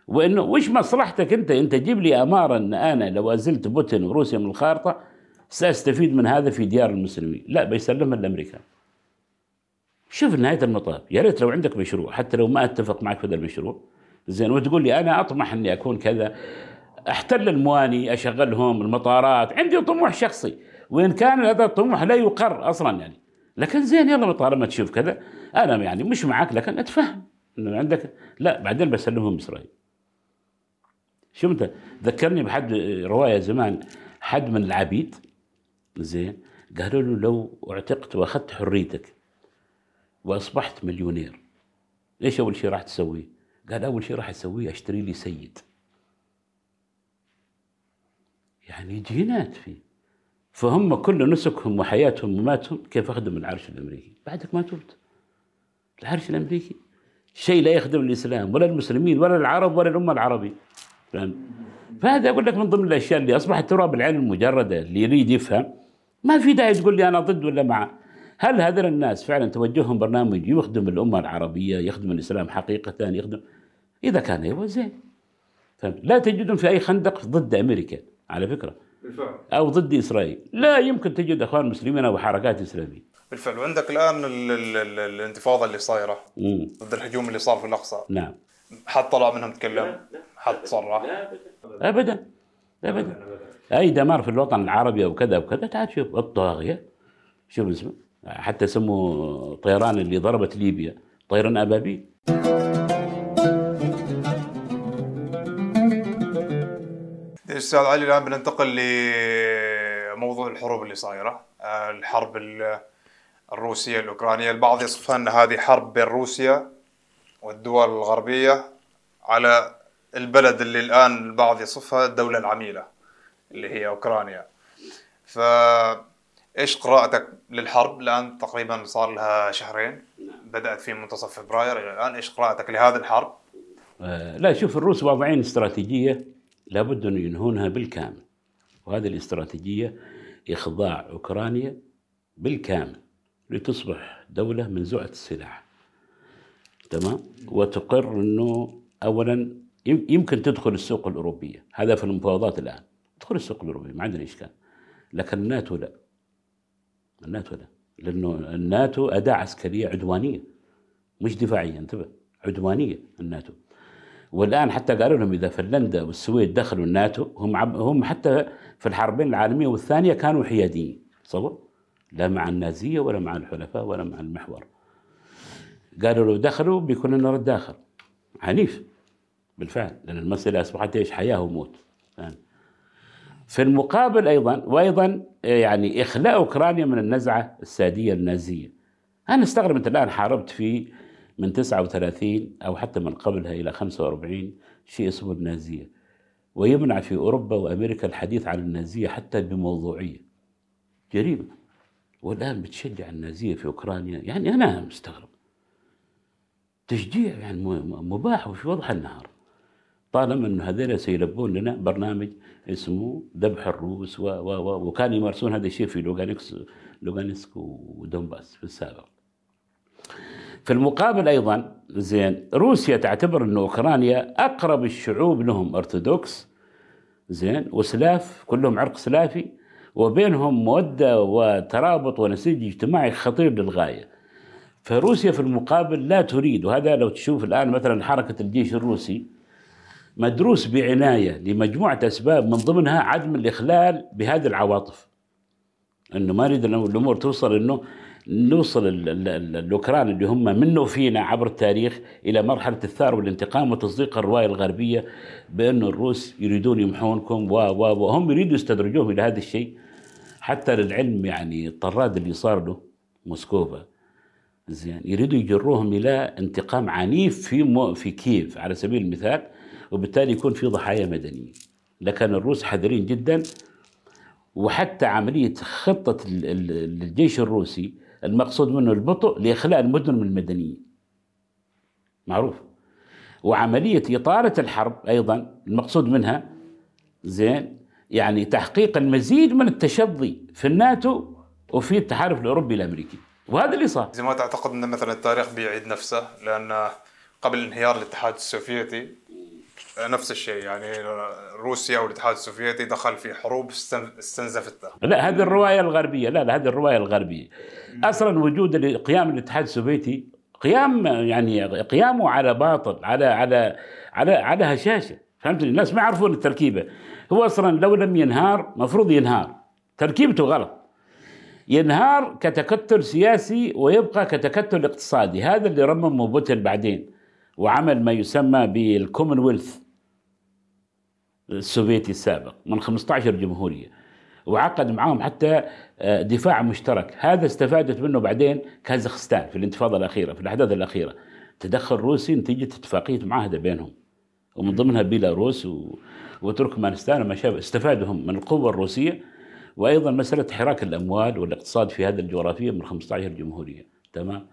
وإنه وش مصلحتك أنت؟ أنت جيب لي أمارة إن أنا لو أزلت بوتين وروسيا من الخارطة سأستفيد من هذا في ديار المسلمين. لا بيسلمها الأمريكان. شوف نهاية المطاف. يا ريت لو عندك مشروع حتى لو ما أتفق معك في هذا المشروع. زين وتقول لي أنا أطمح إني أكون كذا. أحتل المواني أشغلهم المطارات. عندي طموح شخصي. وإن كان هذا الطموح لا يقر أصلا يعني. لكن زين يلا طالما تشوف كذا. أنا يعني مش معك لكن أتفهم إنه عندك. لا بعدين بسلمهم إسرائيل. شو أنت؟ ذكرني بحد رواية زمان حد من العبيد. زين قالوا له لو اعتقت واخذت حريتك واصبحت مليونير إيش أول شيء راح تسوي؟ قال أول شيء راح أسويه أشتري لي سيد. يعني جينات فيه. فهم كل نسكهم وحياتهم وماتهم كيف أخدم العرش الأمريكي؟ بعدك ما تبت العرش الأمريكي شيء لا يخدم الإسلام ولا المسلمين ولا العرب ولا الأمة العربية؟ فهذا أقول لك من ضمن الأشياء اللي اصبحت ترى بالعين المجردة اللي يريد يفهم ما في داعي تقول لي أنا ضد ولا مع؟ هل هذول الناس فعلا توجههم برنامج يخدم الأمة العربية يخدم الإسلام حقيقة؟ يخدم إذا كان يبغى زين. فهمت؟ لا تجدهم في أي خندق ضد أمريكا على فكرة. بالفعل. أو ضد إسرائيل. لا يمكن تجد إخوان مسلمين أو حركات إسلامية. بالفعل. وعندك الآن ال ال ال الانتفاضة اللي صايرة مم. ضد الهجوم اللي صار في الأقصى. نعم. حد طلع منهم تكلم؟ حد صرح؟ ابدا. ابدا. أي دمار في الوطن العربي أو كذا وكذا تعال شوف الطاغية. شوف اسمه. حتى سموا طيران اللي ضربت ليبيا. طيران أبابيل. أستاذ علي الآن بننتقل لموضوع الحروب اللي صايرة. الحرب ال- الروسية الأوكرانية. البعض يصفها أن هذه حرب بين روسيا والدول الغربية على البلد اللي الآن البعض يصفها الدولة العميلة. اللي هي أوكرانيا. ف إيش قراءتك للحرب؟ الآن تقريبا صار لها شهرين. بدأت في منتصف فبراير. إلى الآن إيش قراءتك لهذه الحرب؟ آه، لا شوف الروس واضعين استراتيجية لابد أن ينهونها بالكامل. وهذه الاستراتيجية إخضاع أوكرانيا بالكامل لتصبح دولة منزوعه السلاح. تمام؟ وتقر أنه اولا يم- يمكن تدخل السوق الأوروبية. هذا في المفاوضات الآن. تدخل السوق الاوروبيه ما عندنا إشكال. لكن الناتو لا. الناتو لا. لأنه الناتو أداة عسكرية عدوانية. مش دفاعية انتبه. عدوانية الناتو. والآن حتى قالوا لهم إذا فنلندا والسويد دخلوا الناتو هم عم هم حتى في الحربين العالمية والثانية كانوا حياديين. تصور لا مع النازية ولا مع الحلفاء ولا مع المحور. قالوا لو دخلوا بيكون لنا رد آخر. عنيف. بالفعل. لأن المساله أصبحت إيش؟ حياة وموت. فاهم؟ في المقابل أيضا وأيضا يعني إخلاء أوكرانيا من النزعة السادية النازية. أنا استغرب انت الآن حاربت في من 39 أو حتى من قبلها إلى 45 شيء اسمه النازية. ويمنع في أوروبا وأمريكا الحديث عن النازية حتى بموضوعية. جريمة. والآن بتشجع النازية في أوكرانيا. يعني أنا مستغرب. تشجيع يعني مباح وفي وضح النهار؟ طالما انه هذول سيلبون لنا برنامج اسمه ذبح الروس و و و وكانوا يمارسون هذا الشيء في لوغانسك لوغانسك ودونباس في السابق. في المقابل أيضا زين روسيا تعتبر أن أوكرانيا أقرب الشعوب لهم أرثوذكس زين وسلاف كلهم عرق سلافي وبينهم مودة وترابط ونسيج اجتماعي خطير للغاية. فروسيا في المقابل لا تريد وهذا لو تشوف الآن مثلا حركة الجيش الروسي مدروس بعناية لمجموعة أسباب من ضمنها عدم الإخلال بهذه العواطف. إنه ما نريد الأمور توصل إنه نوصل ال- ال- ال- الأوكران اللي هم منه فينا عبر التاريخ إلى مرحلة الثار والانتقام وتصديق الرواية الغربية بانه الروس يريدون يمحونكم و و وهم يريدوا يستدرجوهم إلى هذا الشيء. حتى للعلم يعني الطراد اللي صار له موسكوفا. زين يريدوا يجروهم إلى انتقام عنيف في مو في كييف على سبيل المثال. وبالتالي يكون في ضحايا مدنيين لكن الروس حذرين جدا وحتى ال- ال- الجيش الروسي المقصود منه البطء لإخلاء المدن من المدنيين معروف. وعملية اطاله الحرب أيضا المقصود منها زين يعني تحقيق المزيد من التشظي في الناتو وفي التحالف الأوروبي الأمريكي. وهذا اللي صار. إذا ما تعتقد أن مثلا التاريخ بيعيد نفسه لأن قبل انهيار الاتحاد السوفيتي نفس الشيء يعني روسيا والاتحاد السوفيتي دخل في حروب استن- استنزفتها. لا هذه الرواية الغربية. لا لا هذه الرواية الغربية. أصلا وجود قيام الاتحاد السوفيتي قيام يعني قيامه على باطل على على على على هشاشة. فهمتني؟ الناس ما يعرفون التركيبة. هو أصلا لو لم ينهار مفروض ينهار. تركيبته غلط. ينهار كتكتل سياسي ويبقى كتكتل اقتصادي. هذا اللي رممه بوتين بعدين وعمل ما يسمى بالكومنولث. السوفيتي السابق من 15 جمهورية وعقد معهم حتى آه، دفاع مشترك. هذا استفادت منه بعدين كازاخستان في الانتفاضة الأخيرة في الأحداث الأخيرة. تدخل روسي نتيجة اتفاقية معاهده بينهم ومن ضمنها بيلاروس و... وتركمانستان وما شابه استفادوا هم من القوة الروسية. وأيضا مسألة حراك الأموال والاقتصاد في هذه الجغرافية من 15 جمهورية. تمام؟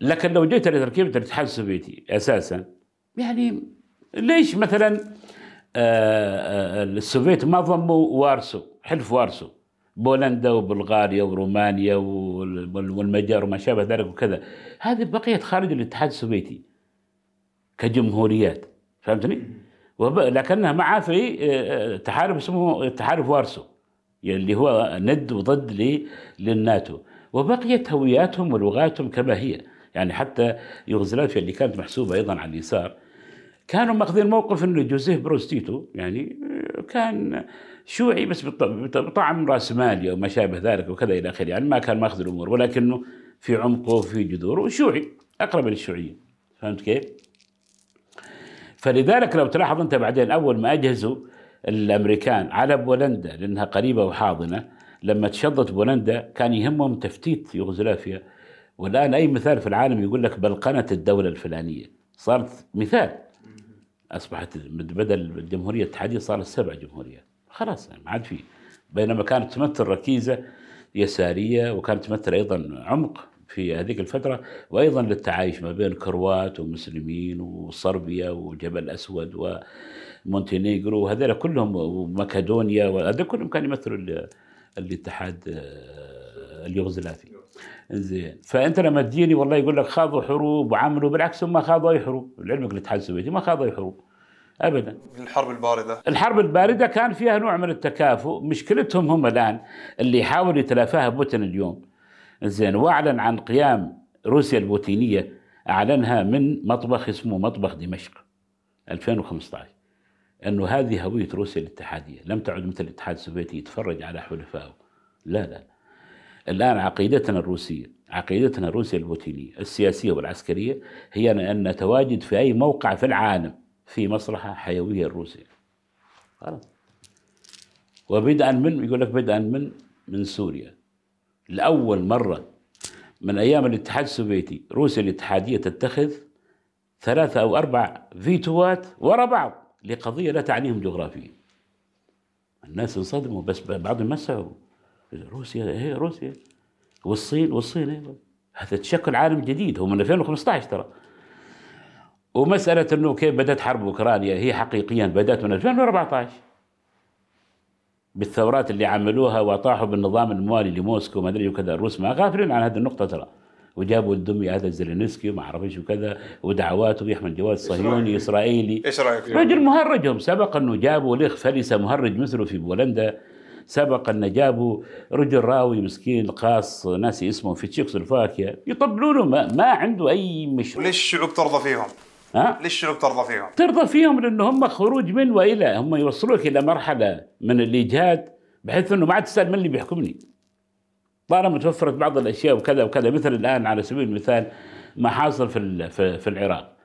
لكن لو جيت لتركيبه الاتحاد السوفيتي أساسا يعني ليش مثلا السوفيت ما ضموا وارسو حلف وارسو. بولندا وبلغاريا ورومانيا وال- وال- والمجر وما شابه ذلك وكذا. هذه بقيت خارج الاتحاد السوفيتي كجمهوريات فهمتني؟ لكنها معها في آه، آه، تحالف اسمه تحالف وارسو اللي هو ند وضد للناتو. وبقيت هوياتهم ولغاتهم كما هي. يعني حتى يوغوسلافيا اللي كانت محسوبة أيضا على اليسار كانوا ماخذين موقف إنه جوزيف بروستيتو يعني كان شيوعي بس بط- بط- بطعم راسمالي وما شابه ذلك وكذا إلى آخره يعني ما كان ماخذ الأمور ولكنه في عمقه وفي جذوره شيوعي أقرب للشيوعيه فهمت كيف؟ فلذلك لو تلاحظ أنت بعدين أول ما أجهزوا الأمريكان على بولندا لأنها قريبة وحاضنة لما تشظت بولندا كان يهمهم تفتيت يوغوسلافيا والآن أي مثال في العالم يقول لك بلقنه الدولة الفلانية صارت مثال أصبحت بدل الجمهورية الاتحاديه صارت سبع جمهوريات. خلاص يعني ما عاد في. بينما كانت تمثل ركيزة يسارية وكانت تمثل أيضا عمق في هذيك الفترة وأيضا للتعايش ما بين كروات ومسلمين وصربيا وجبل اسود ومونتينيغرو وهذول كلهم ومكدونيا وهذول كلهم كانوا يمثلوا ال- الاتحاد آه، اليوغوسلافي. زين. فأنت لما تجيني والله يقول لك خاضوا حروب وعملوا بالعكس هم ما خاضوا أي حروب. لعلمك الاتحاد السوفيتي ما خاضوا أي حروب. ابدا. الحرب الباردة. الحرب الباردة كان فيها نوع من التكافؤ. مشكلتهم هم الآن اللي يحاول يتلافاها بوتين اليوم. زين. وأعلن عن قيام روسيا البوتينية أعلنها من مطبخ اسمه مطبخ دمشق 2015 أنه هذه هوية روسيا الاتحادية. لم تعد مثل الاتحاد السوفيتي يتفرج على حلفائه. لا لا. الآن عقيدتنا الروسية عقيدتنا الروسيا البوتينية السياسية والعسكرية هي أن نتواجد في أي موقع في العالم في مصلحة حيوية لروسيا. خلاص وبدءا من يقول لك بدءا من من سوريا. لأول مرة من أيام الاتحاد السوفيتي روسيا الاتحادية تتخذ ثلاثة أو أربع فيتوات ورا بعض لقضية لا تعنيهم جغرافيا. الناس انصدموا بس بعضهم مسعوا روسيا هي روسيا. والصين والصين أيضا هذا تشكل عالم جديد هو من 2015 ترى. ومسألة أنه كيف بدأت حرب أوكرانيا هي حقيقيا بدأت من 2014 بالثورات اللي عملوها وطاحوا بالنظام الموالي لموسكو ما أدري وكذا الروس ما غافلين عن هذه النقطة ترى. وجابوا الدمي هذا زيلينسكي وما أعرف إيش وكذا ودعواته يحمل جواز صهيوني إسرائيلي. إيش رأيك؟ رجل مهرجهم سبق إنه جابوا ليخ فلسه مهرج مثله في بولندا. سبق أن جابوا رجل راوي مسكين قاص ناسي اسمه في تشيكوسلوفاكيا يطبلونه ما, ما عنده أي مشروع وليش الشعوب ترضى فيهم؟ ها ليش الشعوب ترضى فيهم؟ ترضى فيهم لأنه هم خروج من وإلى هم يوصلوك إلى مرحلة من الاجهاد بحيث إنه ما عاد تسأل من اللي بيحكمني طالما توفرت بعض الأشياء وكذا وكذا مثل الآن على سبيل المثال ما حاصل في في, في العراق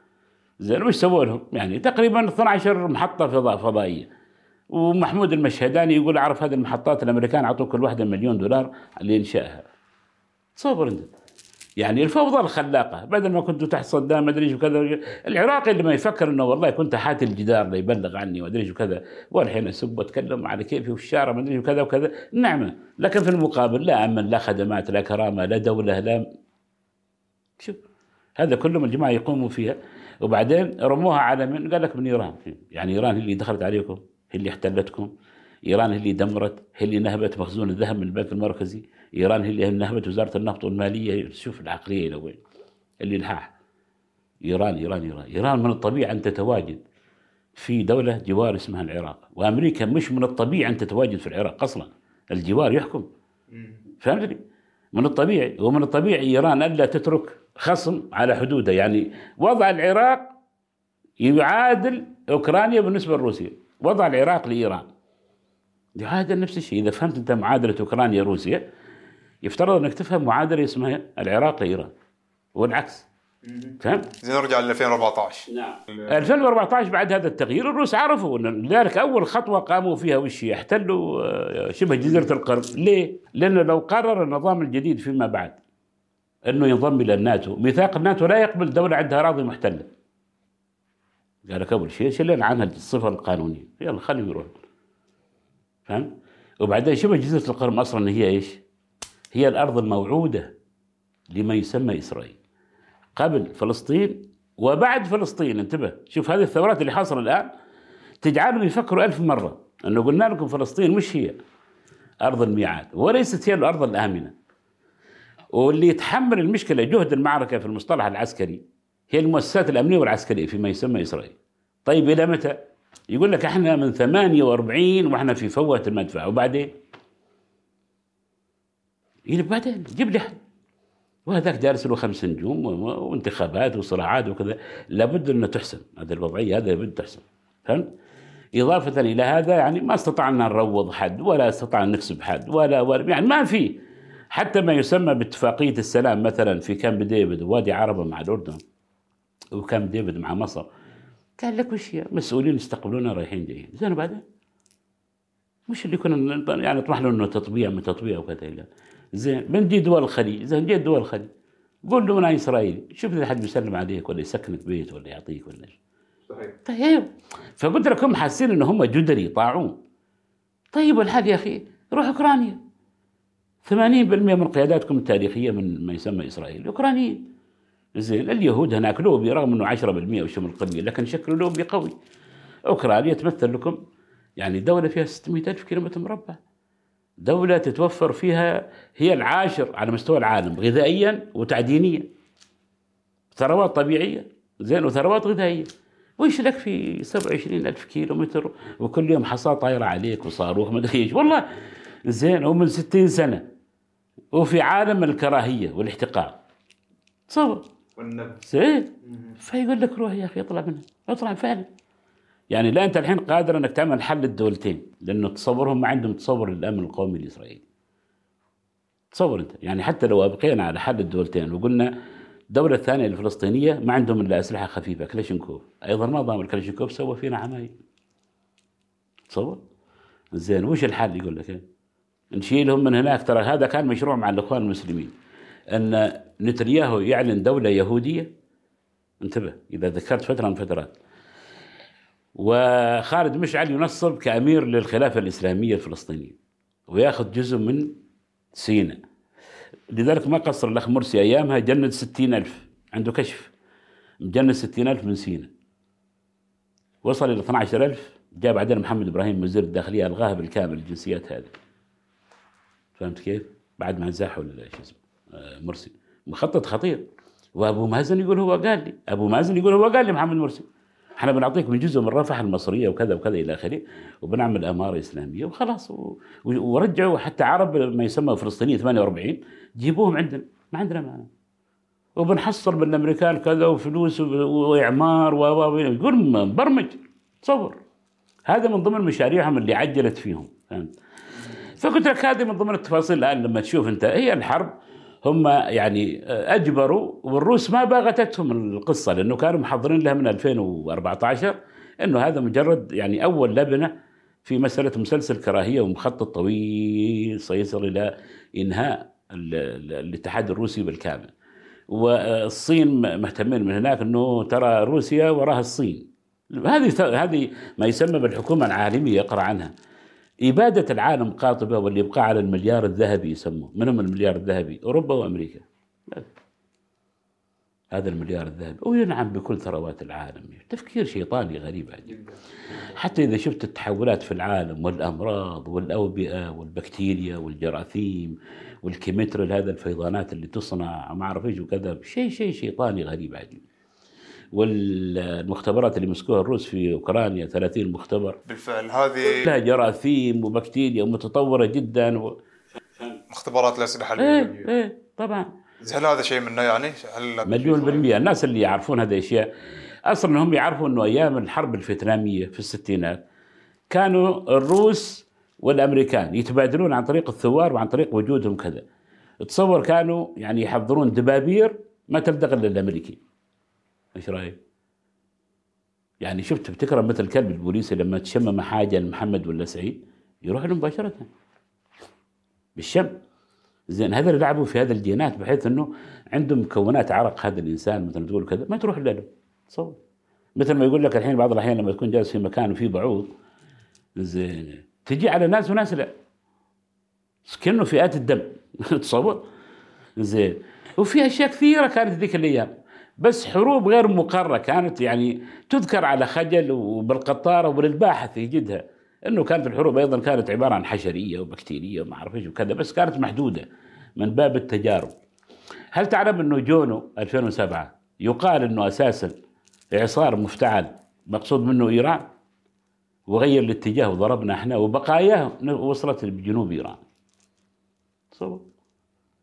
زين وش سووا لهم؟ يعني تقريبا 12 محطة فضاء فضائية ومحمود المشهداني يقول اعرف هذه المحطات الأمريكان اعطوا كل واحدة مليون دولار لانشائها تصور أنت. يعني الفوضى الخلاقة بدل ما كنتوا تحت صدام ما أدري إيش وكذا العراقي اللي ما يفكر إنه والله كنت حات الجدار ليبلغ عني ما أدري إيش وكذا والحين أسب وأتكلم على كيفي في الشارع ما أدري وكذا وكذا. نعمه لكن في المقابل لا أمن لا خدمات لا كرامة لا دولة لا شوف هذا كله من الجماعة يقوموا فيها. وبعدين رموها على من؟ قال لك من إيران. يعني إيران اللي دخلت عليكم. اللي احتلتكم. إيران هي اللي دمرت هي اللي نهبت مخزون الذهب من البنك المركزي. إيران هي اللي نهبت وزارة النفط والمالية. شوف العقلية إلى وين اللي الحاح إيران إيران إيران. إيران من الطبيعي أن تتواجد في دولة جوار اسمها العراق. وأمريكا مش من الطبيعي أن تتواجد في العراق أصلا. الجوار يحكم. فهمتني؟ من الطبيعي. ومن الطبيعي إيران الا تترك خصم على حدودها. يعني وضع العراق يعادل أوكرانيا بالنسبة لروسيا. وضع العراق لإيران. يعادل نفس الشيء. إذا فهمت أنت معادلة أوكرانيا روسيا يفترض أنك تفهم معادلة اسمها العراق لإيران. والعكس. فهمت؟ زين نرجع ل 2014 نعم. 2014 بعد هذا التغيير الروس عرفوا أن لذلك أول خطوة قاموا فيها وش؟ احتلوا آه، شبه جزيرة القرم، ليه؟ لأنه لو قرر النظام الجديد فيما بعد أنه ينضم إلى الناتو، ميثاق الناتو لا يقبل دولة عندها اراضي محتلة. قال لك اول شيء شلنا عنها الصفة القانونية، يلا خليهم يروحوا. فهمت؟ وبعدين شبه جزيرة القرم أصلا هي إيش؟ هي الأرض الموعودة لما يسمى إسرائيل. قبل فلسطين وبعد فلسطين انتبه شوف هذه الثورات اللي حاصلة الآن تجعلهم يفكروا ألف مرة أنه قلنا لكم فلسطين مش هي أرض الميعاد وليست هي الأرض الآمنة واللي يتحمل المشكلة جهد المعركة في المصطلح العسكري هي المؤسسات الأمنية والعسكرية فيما يسمى إسرائيل. طيب إلى متى؟ يقول لك إحنا من 48 وإحنا في فوة المدفع وبعدين؟ إلى بعدين؟ جيب لي حد وهذاك جالس له خمس نجوم وانتخابات وصراعات وكذا. لابد انه تحسن هذه الوضعية هذا لابد تحسن فهمت؟ إضافة إلى هذا يعني ما استطعنا نروض حد ولا استطعنا نكسب حد ولا, ولا يعني ما في. حتى ما يسمى باتفاقية السلام مثلا في كامب ديفيد ووادي عربة مع الأردن. وكامب ديفيد مع مصر قال لك وش هي؟ مسؤولين يستقبلونا رايحين جايين. زين وبعدين؟ مش اللي كنا يعني نطمح له إنه تطبيع من تطبيع وكذا. زين بنجي دول الخليج؟ زين جيت دول الخليج. قول له أنا إسرائيلي. شوف إذا حد بيسلم عليك ولا يسكنك بيت ولا يعطيك ولا إيش. صحيح. طيب. فقلت لك هم حاسين ان هم جدري طاعون طيب والحال يا أخي؟ روح أوكرانيا. 80% من قياداتكم التاريخية من ما يسمى إسرائيل. أوكرانيين. زين اليهود هناك لوبي رغم إنه 10% وشمل قليل لكن شكله لوبي قوي. أوكرانيا تمثل لكم يعني دولة فيها 600 ألف كيلومتر مربع. دولة تتوفر فيها هي العاشر على مستوى العالم غذائيا وتعدينيا. ثروات طبيعية زين وثروات غذائية. وإيش لك في 27 ألف كيلو متر وكل يوم حصاة طايرة عليك وصاروخ ما إيش؟ والله زين ومن 60 سنة. وفي عالم الكراهية والإحتقار. تصور. والنبي. زين فيقول لك روح يا أخي اطلع منها اطلع فعلا. يعني لا أنت الحين قادر أنك تعمل حل الدولتين لأنه تصورهم ما عندهم تصور للأمن القومي الإسرائيلي. تصور أنت. يعني حتى لو أبقينا على حل الدولتين وقلنا الدولة الثانية الفلسطينية ما عندهم إلا أسلحة خفيفة كلاشينكوف، أيضا ما دام الكلاشينكوف سوى فينا عمايل. تصور؟ زين وش الحل؟ يقول لك إيه؟ نشيلهم من هناك. ترى هذا كان مشروع مع الإخوان المسلمين أن نتنياهو يعلن دولة يهودية؟ انتبه إذا ذكرت فترة من فترات. وخالد مشعل ينصب كأمير للخلافة الإسلامية الفلسطينية ويأخذ جزء من سيناء. لذلك ما قصر الأخ مرسي أيامها جند ستين ألف. عنده كشف. مجند ستين ألف من سيناء. وصل إلى 12 ألف. جاء بعدين محمد إبراهيم وزير الداخلية ألغاها بالكامل الجنسيات هذه. فهمت كيف؟ بعد ما زاحوا ال- شو اسمه آه، مرسي. مخطط خطير. وأبو مازن يقول هو قال لي أبو مازن يقول هو قال لي محمد مرسي إحنا بنعطيك من جزء من رفح المصرية وكذا وكذا إلى آخره وبنعمل أمارة إسلامية وخلاص ورجعوا حتى عرب ما يسمى فلسطينية 48 جيبوهم عندنا ما عندنا مانع. وبنحصل من الامريكان كذا وفلوس وإعمار و- يقول مبرمج تصور هذا من ضمن مشاريعهم اللي عجلت فيهم فهمت؟ فقلت لك هذه من ضمن التفاصيل الآن لما تشوف أنت هي الحرب هم يعني أجبروا والروس ما باغتتهم القصة لأنه كانوا محضرين لها من 2014 إنه هذا مجرد يعني أول لبنة في مسألة مسلسل كراهية ومخطط طويل سيصل إلى إنهاء ال- ال- الاتحاد الروسي بالكامل. والصين مهتمين من هناك إنه ترى روسيا وراها الصين هذه هذه ما يسمى بالحكومة العالمية اقرأ عنها اباده العالم قاطبة واللي يبقى على المليار الذهبي يسموه. من هم المليار الذهبي؟ أوروبا وأمريكا. بس. هذا المليار الذهبي. وينعم بكل ثروات العالم. تفكير شيطاني غريب عجيب. حتى إذا شفت التحولات في العالم والأمراض والأوبئة والبكتيريا والجراثيم والكيمتريال هذا الفيضانات اللي تصنع ما أعرف إيش وكذا شيء شيء شيطاني غريب عجيب. والمختبرات اللي مسكوها الروس في أوكرانيا 30 مختبر. بالفعل هذه لها جراثيم وبكتيريا متطورة جدا و... مختبرات الأسلحة إيه. إيه طبعا. هل هذا شيء منه يعني؟ هل مليون بالمية. الناس اللي يعرفون هذه الأشياء أصلا هم يعرفوا أنه أيام الحرب الفيتنامية في الستينات كانوا الروس والأمريكان يتبادلون عن طريق الثوار وعن طريق وجودهم كذا. تصور كانوا يعني يحضرون دبابير ما تلدغ إلا الأمريكي إيش رأيك؟ يعني شفت تفتكر مثل كلب البوليسي لما تشمم حاجة لمحمد ولا سعيد يروح له مباشرة. بالشم. زين هذا اللي لعبوا في هذا الجينات بحيث إنه عندهم مكونات عرق هذا الإنسان مثلا تقول كذا ما تروح له. تصور مثل ما يقول لك الحين بعض الأحيان لما تكون جالس في مكان وفيه بعوض زين تجي على ناس وناس لا. كانه فئات الدم. تصور. زين. وفي أشياء كثيرة كانت ذيك الأيام. بس حروب غير مقررة كانت يعني تذكر على خجل وبالقطاره وبالباحث يجدها إنه كانت الحروب أيضا كانت عبارة عن حشرية وبكتيرية وما أعرف إيش وكذا بس كانت محدودة من باب التجارب. هل تعلم إنه جونو 2007 يقال إنه أساسا اعصار مفتعل مقصود منه إيران وغير الاتجاه وضربنا إحنا وبقاياه وصلت بجنوب إيران. تصور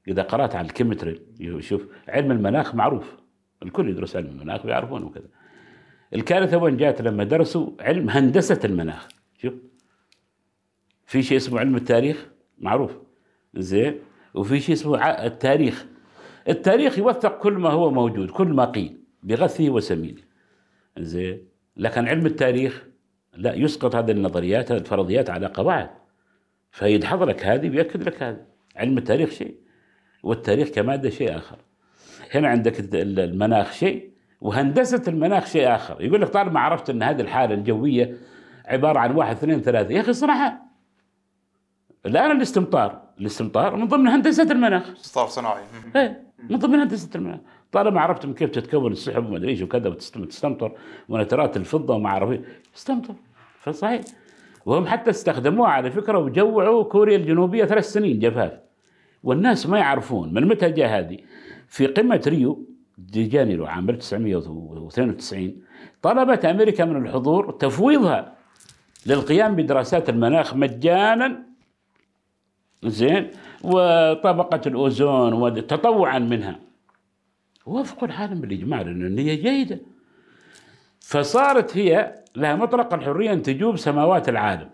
إذا قرأت عن الكيمتري شوف علم المناخ معروف الكل يدرس علم المناخ ويعرفونه وكذا. الكارثة وين جات؟ لما درسوا علم هندسة المناخ. شوف. في شيء اسمه علم التاريخ؟ معروف. زين. وفي شيء اسمه التاريخ. التاريخ يوثق كل ما هو موجود كل ما قيل بغثه وسمينه زين. لكن علم التاريخ لا يسقط هذه النظريات هذه الفرضيات على قواعد. فيدحض لك هذه ويأكد لك هذا علم التاريخ شيء والتاريخ كمادة شيء آخر. هنا عندك ال- المناخ شيء وهندسة المناخ شيء آخر. يقول لك طالما عرفت أن هذه الحالة الجوية عبارة عن واحد اثنين ثلاثة يا أخي صنعها الآن الاستمطار الاستمطار من ضمن هندسة المناخ. استطار صناعي. إيه من ضمن هندسة المناخ. طالما عرفت من كيف تتكون السحب وما أدري إيش وكذا وتستمطر ونترات الفضه وما اعرف استمطر. فصحيح. وهم حتى استخدموها على فكرة وجوعوا كوريا الجنوبية ثلاث سنين جفاف. والناس ما يعرفون من متى جاء هذه. في قمة ريو دي جانيرو عام 1992 طلبت أمريكا من الحضور تفويضها للقيام بدراسات المناخ مجانا. زين وطبقة الأوزون وتطوعا منها. وافقوا العالم بالإجماع لأن النية جيدة. فصارت هي لها مطلق الحرية أن تجوب سماوات العالم.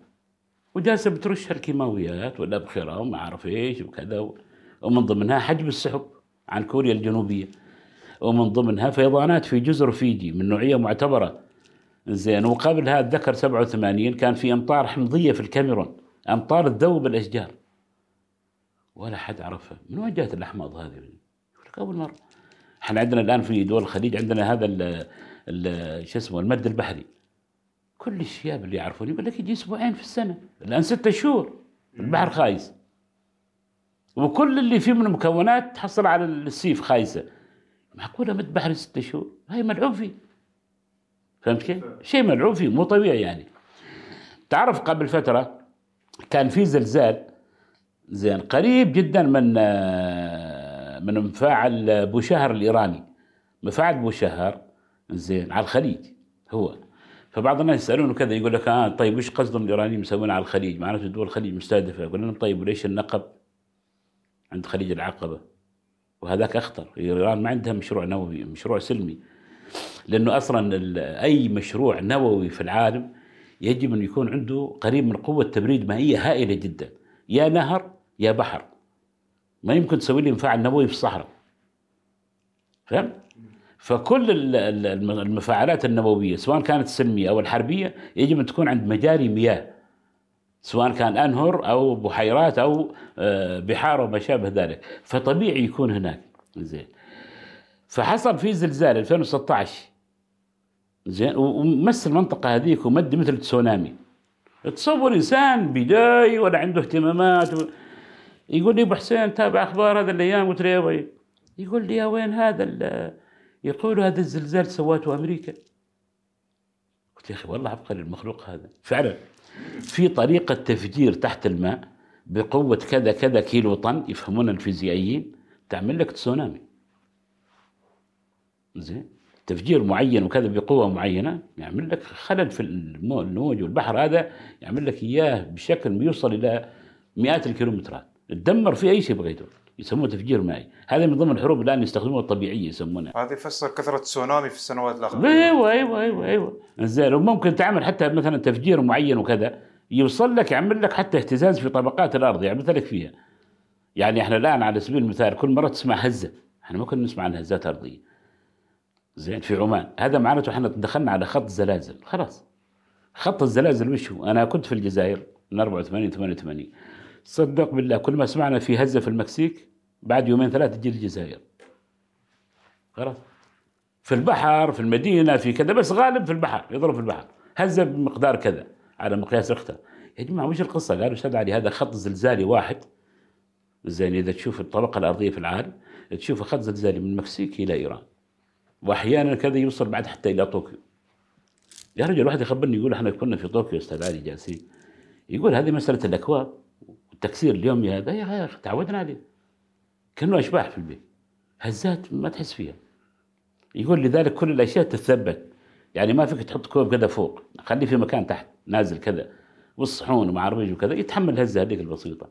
وجالسة بترش الكيماويات والأبخرة وما أعرف إيش وكذا ومن ضمنها حجب السحب. عن كوريا الجنوبية. ومن ضمنها فيضانات في جزر فيجي من نوعية معتبرة. زين وقبلها اتذكر 87 كان في أمطار حمضية في الكاميرون أمطار تذوب الأشجار. ولا حد عرفها. من وين جات الأحماض هذه؟ لك أول مرة. إحنا عندنا الآن في دول الخليج عندنا هذا شو اسمه المد البحري. كل الشياب اللي يعرفون يقول لك يجي أسبوعين في السنة. الآن ستة شهور. البحر خايس. وكل اللي فيه من مكونات تحصل على السيف خايسة. معقولة مد بحري ستة شهور؟ هاي ملعوب فيه. فهمت كيف؟ شيء ملعوب فيه مو طبيعي يعني. تعرف قبل فترة كان في زلزال زين قريب جدا من آه، من مفاعل بوشهر الإيراني. مفاعل بوشهر زين على الخليج هو. فبعض الناس يسالونه كذا يقول لك آه طيب وش قصدهم الإيرانيين مسوين على الخليج؟ معناته دول الخليج مستهدفة. يقول لهم طيب وليش النقب عند خليج العقبة؟ وهذاك أخطر. إيران ما عندها مشروع نووي مشروع سلمي. لأنه أصلا ال- أي مشروع نووي في العالم يجب أن يكون عنده قريب من قوة تبريد مائية هائلة جدا. يا نهر يا بحر. ما يمكن تسوي لي مفاعل نووي في الصحراء. فهمت؟ فكل ال- ال- الم- المفاعلات النووية سواء كانت سلمية أو الحربية يجب أن تكون عند مجاري مياه. سواء كان أنهر أو بحيرات أو آه، بحار وما شابه ذلك. فطبيعي يكون هناك. زين. فحصل في زلزال 2016 زين. ومس المنطقة هذيك ومد مثل تسونامي. تصور انسان بداي ولا عنده اهتمامات و... يقول لي أبو حسين تابع أخبار هذا الأيام؟ قلت له يا يقول لي يا وين هذا يقولوا هذا الزلزال سواته أمريكا. قلت يا أخي والله عبقري المخلوق هذا. فعلا. في طريقة تفجير تحت الماء بقوة كذا كذا كيلو طن يفهمون الفيزيائيين. تعمل لك تسونامي. زين. تفجير معين وكذا بقوة معينة يعمل لك خلل في المو- الموج والبحر هذا يعمل لك إياه بشكل بيوصل إلى مئات الكيلومترات. تدمر في أي شيء بغيته. يسموه تفجير مائي هذا من ضمن الحروب الآن يستخدموها الطبيعية يسمونها. هذه يفسر كثرة تسونامي في السنوات الأخيرة. أيوه أيوه أيوه أيوه. زين وممكن تعمل حتى مثلا تفجير معين وكذا يوصل لك يعمل لك حتى اهتزاز في طبقات الأرض يعمل لك فيها. يعني إحنا الآن على سبيل المثال كل مرة تسمع هزة إحنا ممكن نسمع عن هزات أرضية. زين في عمان. هذا معناته إحنا دخلنا على خط زلازل خلاص. خط الزلازل وش هو؟ أنا كنت في الجزائر من 84 88 صدق بالله كل ما سمعنا في هزة في المكسيك بعد يومين ثلاثة تجي الجزائر. خلاص؟ في البحر في المدينة في كذا بس غالب في البحر يضرب في البحر. هزة بمقدار كذا على مقياس ريختر يا جماعة وش القصة؟ قالوا أستاذ علي هذا خط زلزالي واحد. زين إذا تشوف الطبقة الأرضية في العالم تشوف خط زلزالي من المكسيك إلى إيران. وأحيانا كذا يوصل بعد حتى إلى طوكيو. يا رجل واحد يخبرني يقول إحنا كنا في طوكيو أستاذ علي جالسين. يقول هذه مسألة الأكواب. والتكسير اليومي هذا يا أخي تعودنا عليه. كأنه أشباح في البيت. هزات ما تحس فيها. يقول لذلك كل الأشياء تتثبت. يعني ما فيك تحط كوب كذا فوق. خليه في مكان تحت نازل كذا. والصحون ومع الرجل وكذا يتحمل الهزه هذيك البسيطة.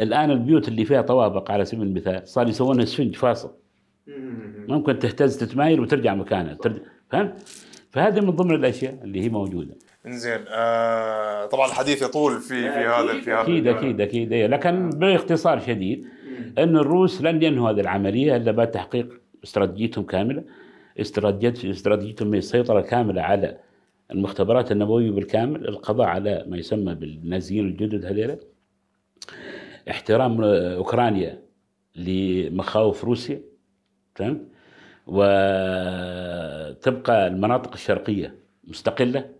الآن البيوت اللي فيها طوابق على سبيل المثال صار يسوون اسفنج فاصل. ممكن تهتز تتمايل وترجع مكانها. ترجع فهمت؟ فهذه من ضمن الأشياء اللي هي موجودة. إنزين آه طبعا الحديث يطول في في هذا في هذا أكيد أكيد أكيد. إيه. لكن باختصار شديد إن الروس لن ينهوا هذه العملية إلا بعد تحقيق استراتيجيتهم كاملة. استراتيجيت استراتيجيتهم السيطرة كاملة على المختبرات النووية بالكامل القضاء على ما يسمى بالنازيين الجدد هذيلا. احترام آه، أوكرانيا لمخاوف روسيا فهمت وتبقى المناطق الشرقية مستقلة.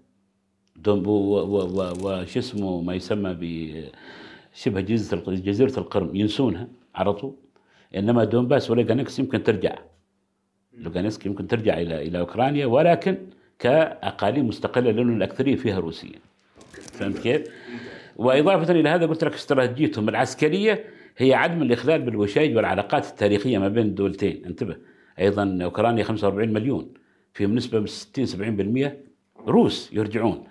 دون- و- و- و- وش اسمه ما يسمى ب شبه جزيرة جزيرة القرم ينسونها على طول. إنما دونباس ولوغانسك يمكن ترجع. لوغانسك يمكن ترجع إلى إلى أوكرانيا ولكن كأقاليم مستقلة لأن الأكثرية فيها روسية. فهمت كيف؟ وإضافة إلى هذا قلت لك استراتيجيتهم العسكرية هي عدم الإخلال بالوشايج والعلاقات التاريخية ما بين الدولتين انتبه. أيضا أوكرانيا 45 مليون. فيهم نسبه من 60 70% روس يرجعون.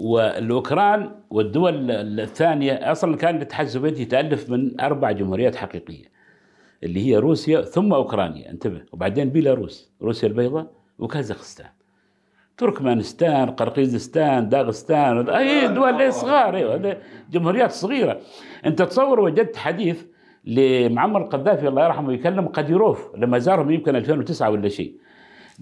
والأوكران والدول الثانية أصلا كان الاتحاد السوفيتي يتألف من أربع جمهوريات حقيقية اللي هي روسيا ثم أوكرانيا. انتبه. وبعدين بيلاروس روسيا البيضاء وكازاخستان. تركمانستان قرقيزستان داغستان أي دول صغار. أيوه جمهوريات صغيرة. انت تصور وجدت حديث لمعمر القذافي الله يرحمه يكلم قاديروف لما زارهم يمكن 2009 ولا شيء.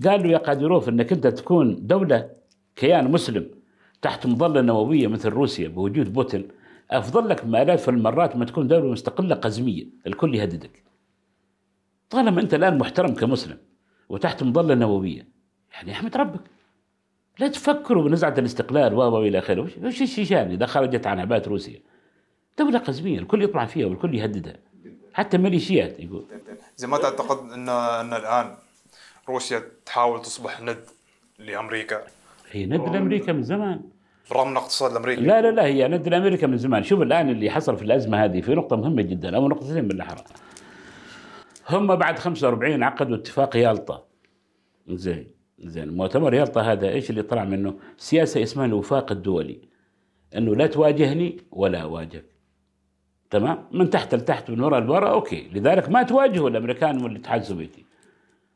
قال له يا قاديروف إنك أنت تكون دولة كيان مسلم. تحت مظلة نووية مثل روسيا بوجود بوتين أفضل لك بالاف المرات ما تكون دولة مستقلة قزمية الكل يهددك. طالما أنت الآن محترم كمسلم وتحت مظلة نووية يعني احمد ربك. لا تفكروا بنزعة الاستقلال و إلى آخره. وش- الشيشان إذا خرجت عن عباءه روسيا. دولة قزمية الكل يطمع فيها والكل يهددها. حتى ميليشيات يقول. زي ما تعتقد ان إن الآن روسيا تحاول تصبح ند لأمريكا هي ند لامريكا من زمان. بالرغم من الاقتصاد الامريكي لا لا لا هي ند لامريكا من زمان. شوف الآن اللي حصل في الأزمة هذه في نقطة مهمة جدا أو نقطتين بالاحرى هم بعد 45 عقدوا اتفاق يالطا. زين زين. مؤتمر يالطا هذا إيش اللي طلع منه؟ سياسة إسمها الوفاق الدولي. إنه لا تواجهني ولا أواجهك. تمام؟ من تحت لتحت من وراء لورا okay. لذلك ما تواجهوا الأمريكان والاتحاد السوفيتي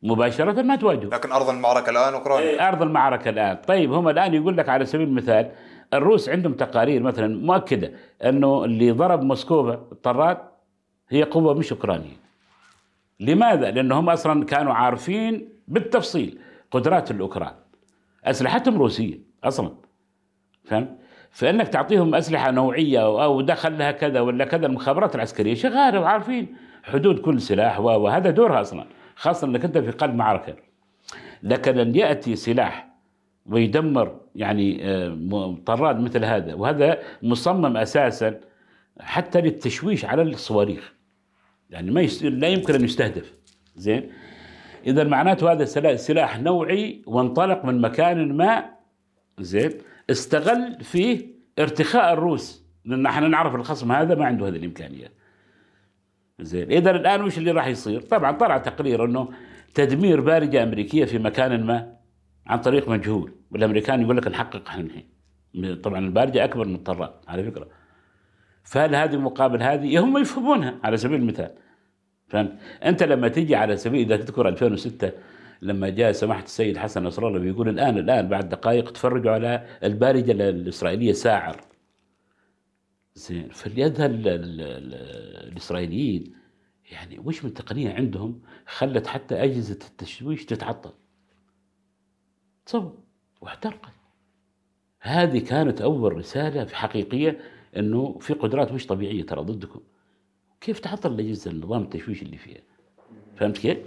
مباشرة ما تواجهوا. لكن أرض المعركة الآن أوكرانيا. أرض المعركة الآن. طيب هم الآن يقول لك على سبيل المثال الروس عندهم تقارير مثلا مؤكدة أنه اللي ضرب موسكوفا الطراد هي قوة مش أوكرانية. لماذا؟ لانهم أصلا كانوا عارفين بالتفصيل قدرات الأوكران. أسلحتهم روسية أصلا. فهمت؟ فإنك تعطيهم أسلحة نوعية أو أو دخل لها كذا ولا كذا المخابرات العسكرية شغالة وعارفين حدود كل سلاح وهذا دورها أصلا. خاصة إنك أنت في قلب معركة. لكن ان يأتي سلاح ويدمر يعني آه، طراد مثل هذا. وهذا مصمم أساسا حتى للتشويش على الصواريخ. يعني ما يس... لا يمكن أن يستهدف. زين؟ اذا معناته هذا سلا- سلاح نوعي وانطلق من مكان ما. زين؟ استغل فيه ارتخاء الروس. لأن إحنا نعرف الخصم هذا ما عنده هذه الامكانيات زين. اذا الآن وش اللي راح يصير؟ طبعا طلع تقرير إنه تدمير بارجة أمريكية في مكان ما عن طريق مجهول والأمريكان يقول لك نحقق إحنا الحين. طبعا البارجة أكبر من الطراد على فكرة. فهل هذه مقابل هذه؟ هم يفهمونها على سبيل المثال. فهمت؟ أنت لما تيجي على سبيل إذا تذكر 2006 لما جاء سماحة السيد حسن نصر الله بيقول الآن الآن بعد دقائق تفرجوا على البارجة الإسرائيلية ساعر. زين. ال- الإسرائيليين. يعني وش من تقنيه عندهم؟ خلت حتى أجهزة التشويش تتعطل. تصور واحترقت. هذه كانت أول رسالة في حقيقية إنه في قدرات مش طبيعية ترى ضدكم. كيف تعطل الأجهزة النظام التشويش اللي فيها؟ فهمت كيف؟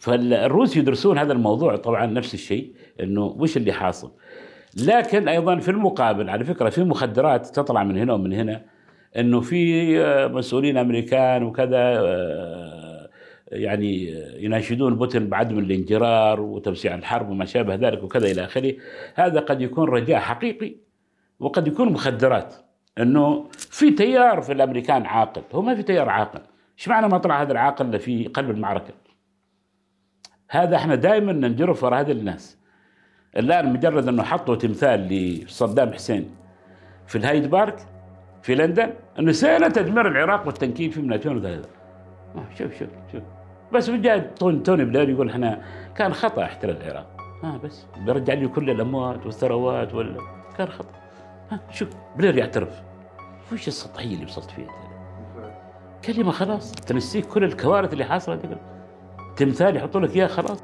فالروس يدرسون هذا الموضوع. طبعا نفس الشيء إنه وش اللي حاصل؟ لكن أيضا في المقابل على فكرة في مخدرات تطلع من هنا ومن هنا إنه في آه، مسؤولين أمريكان وكذا آه، يعني آه، يناشدون بوتين بعدم الانجرار وتوسيع الحرب وما شابه ذلك وكذا إلى آخره. هذا قد يكون رجاء حقيقي وقد يكون مخدرات إنه في تيار في الأمريكان عاقل. هو ما في تيار عاقل. إيش معنى ما طلع هذا العاقل في قلب المعركة؟ هذا إحنا دائما ننجرف وراء هذه الناس. الآن مجرد أنه حطوا تمثال لصدام حسين في الهايد بارك في لندن أنه سنة تدمير العراق والتنكيل فيه من 2003 آه، شوف شوف شوف. بس جاء توني بلير يقول إحنا كان خطأ احتلال العراق. آه بس بيرجع لي كل الأموات والثروات ولا كان خطأ. ها شوف بلير يعترف. وش السطحية اللي وصلت فيها؟ كلمة خلاص. تنسيك كل الكوارث اللي حاصلة تمثال يحطوا لك اياه خلاص.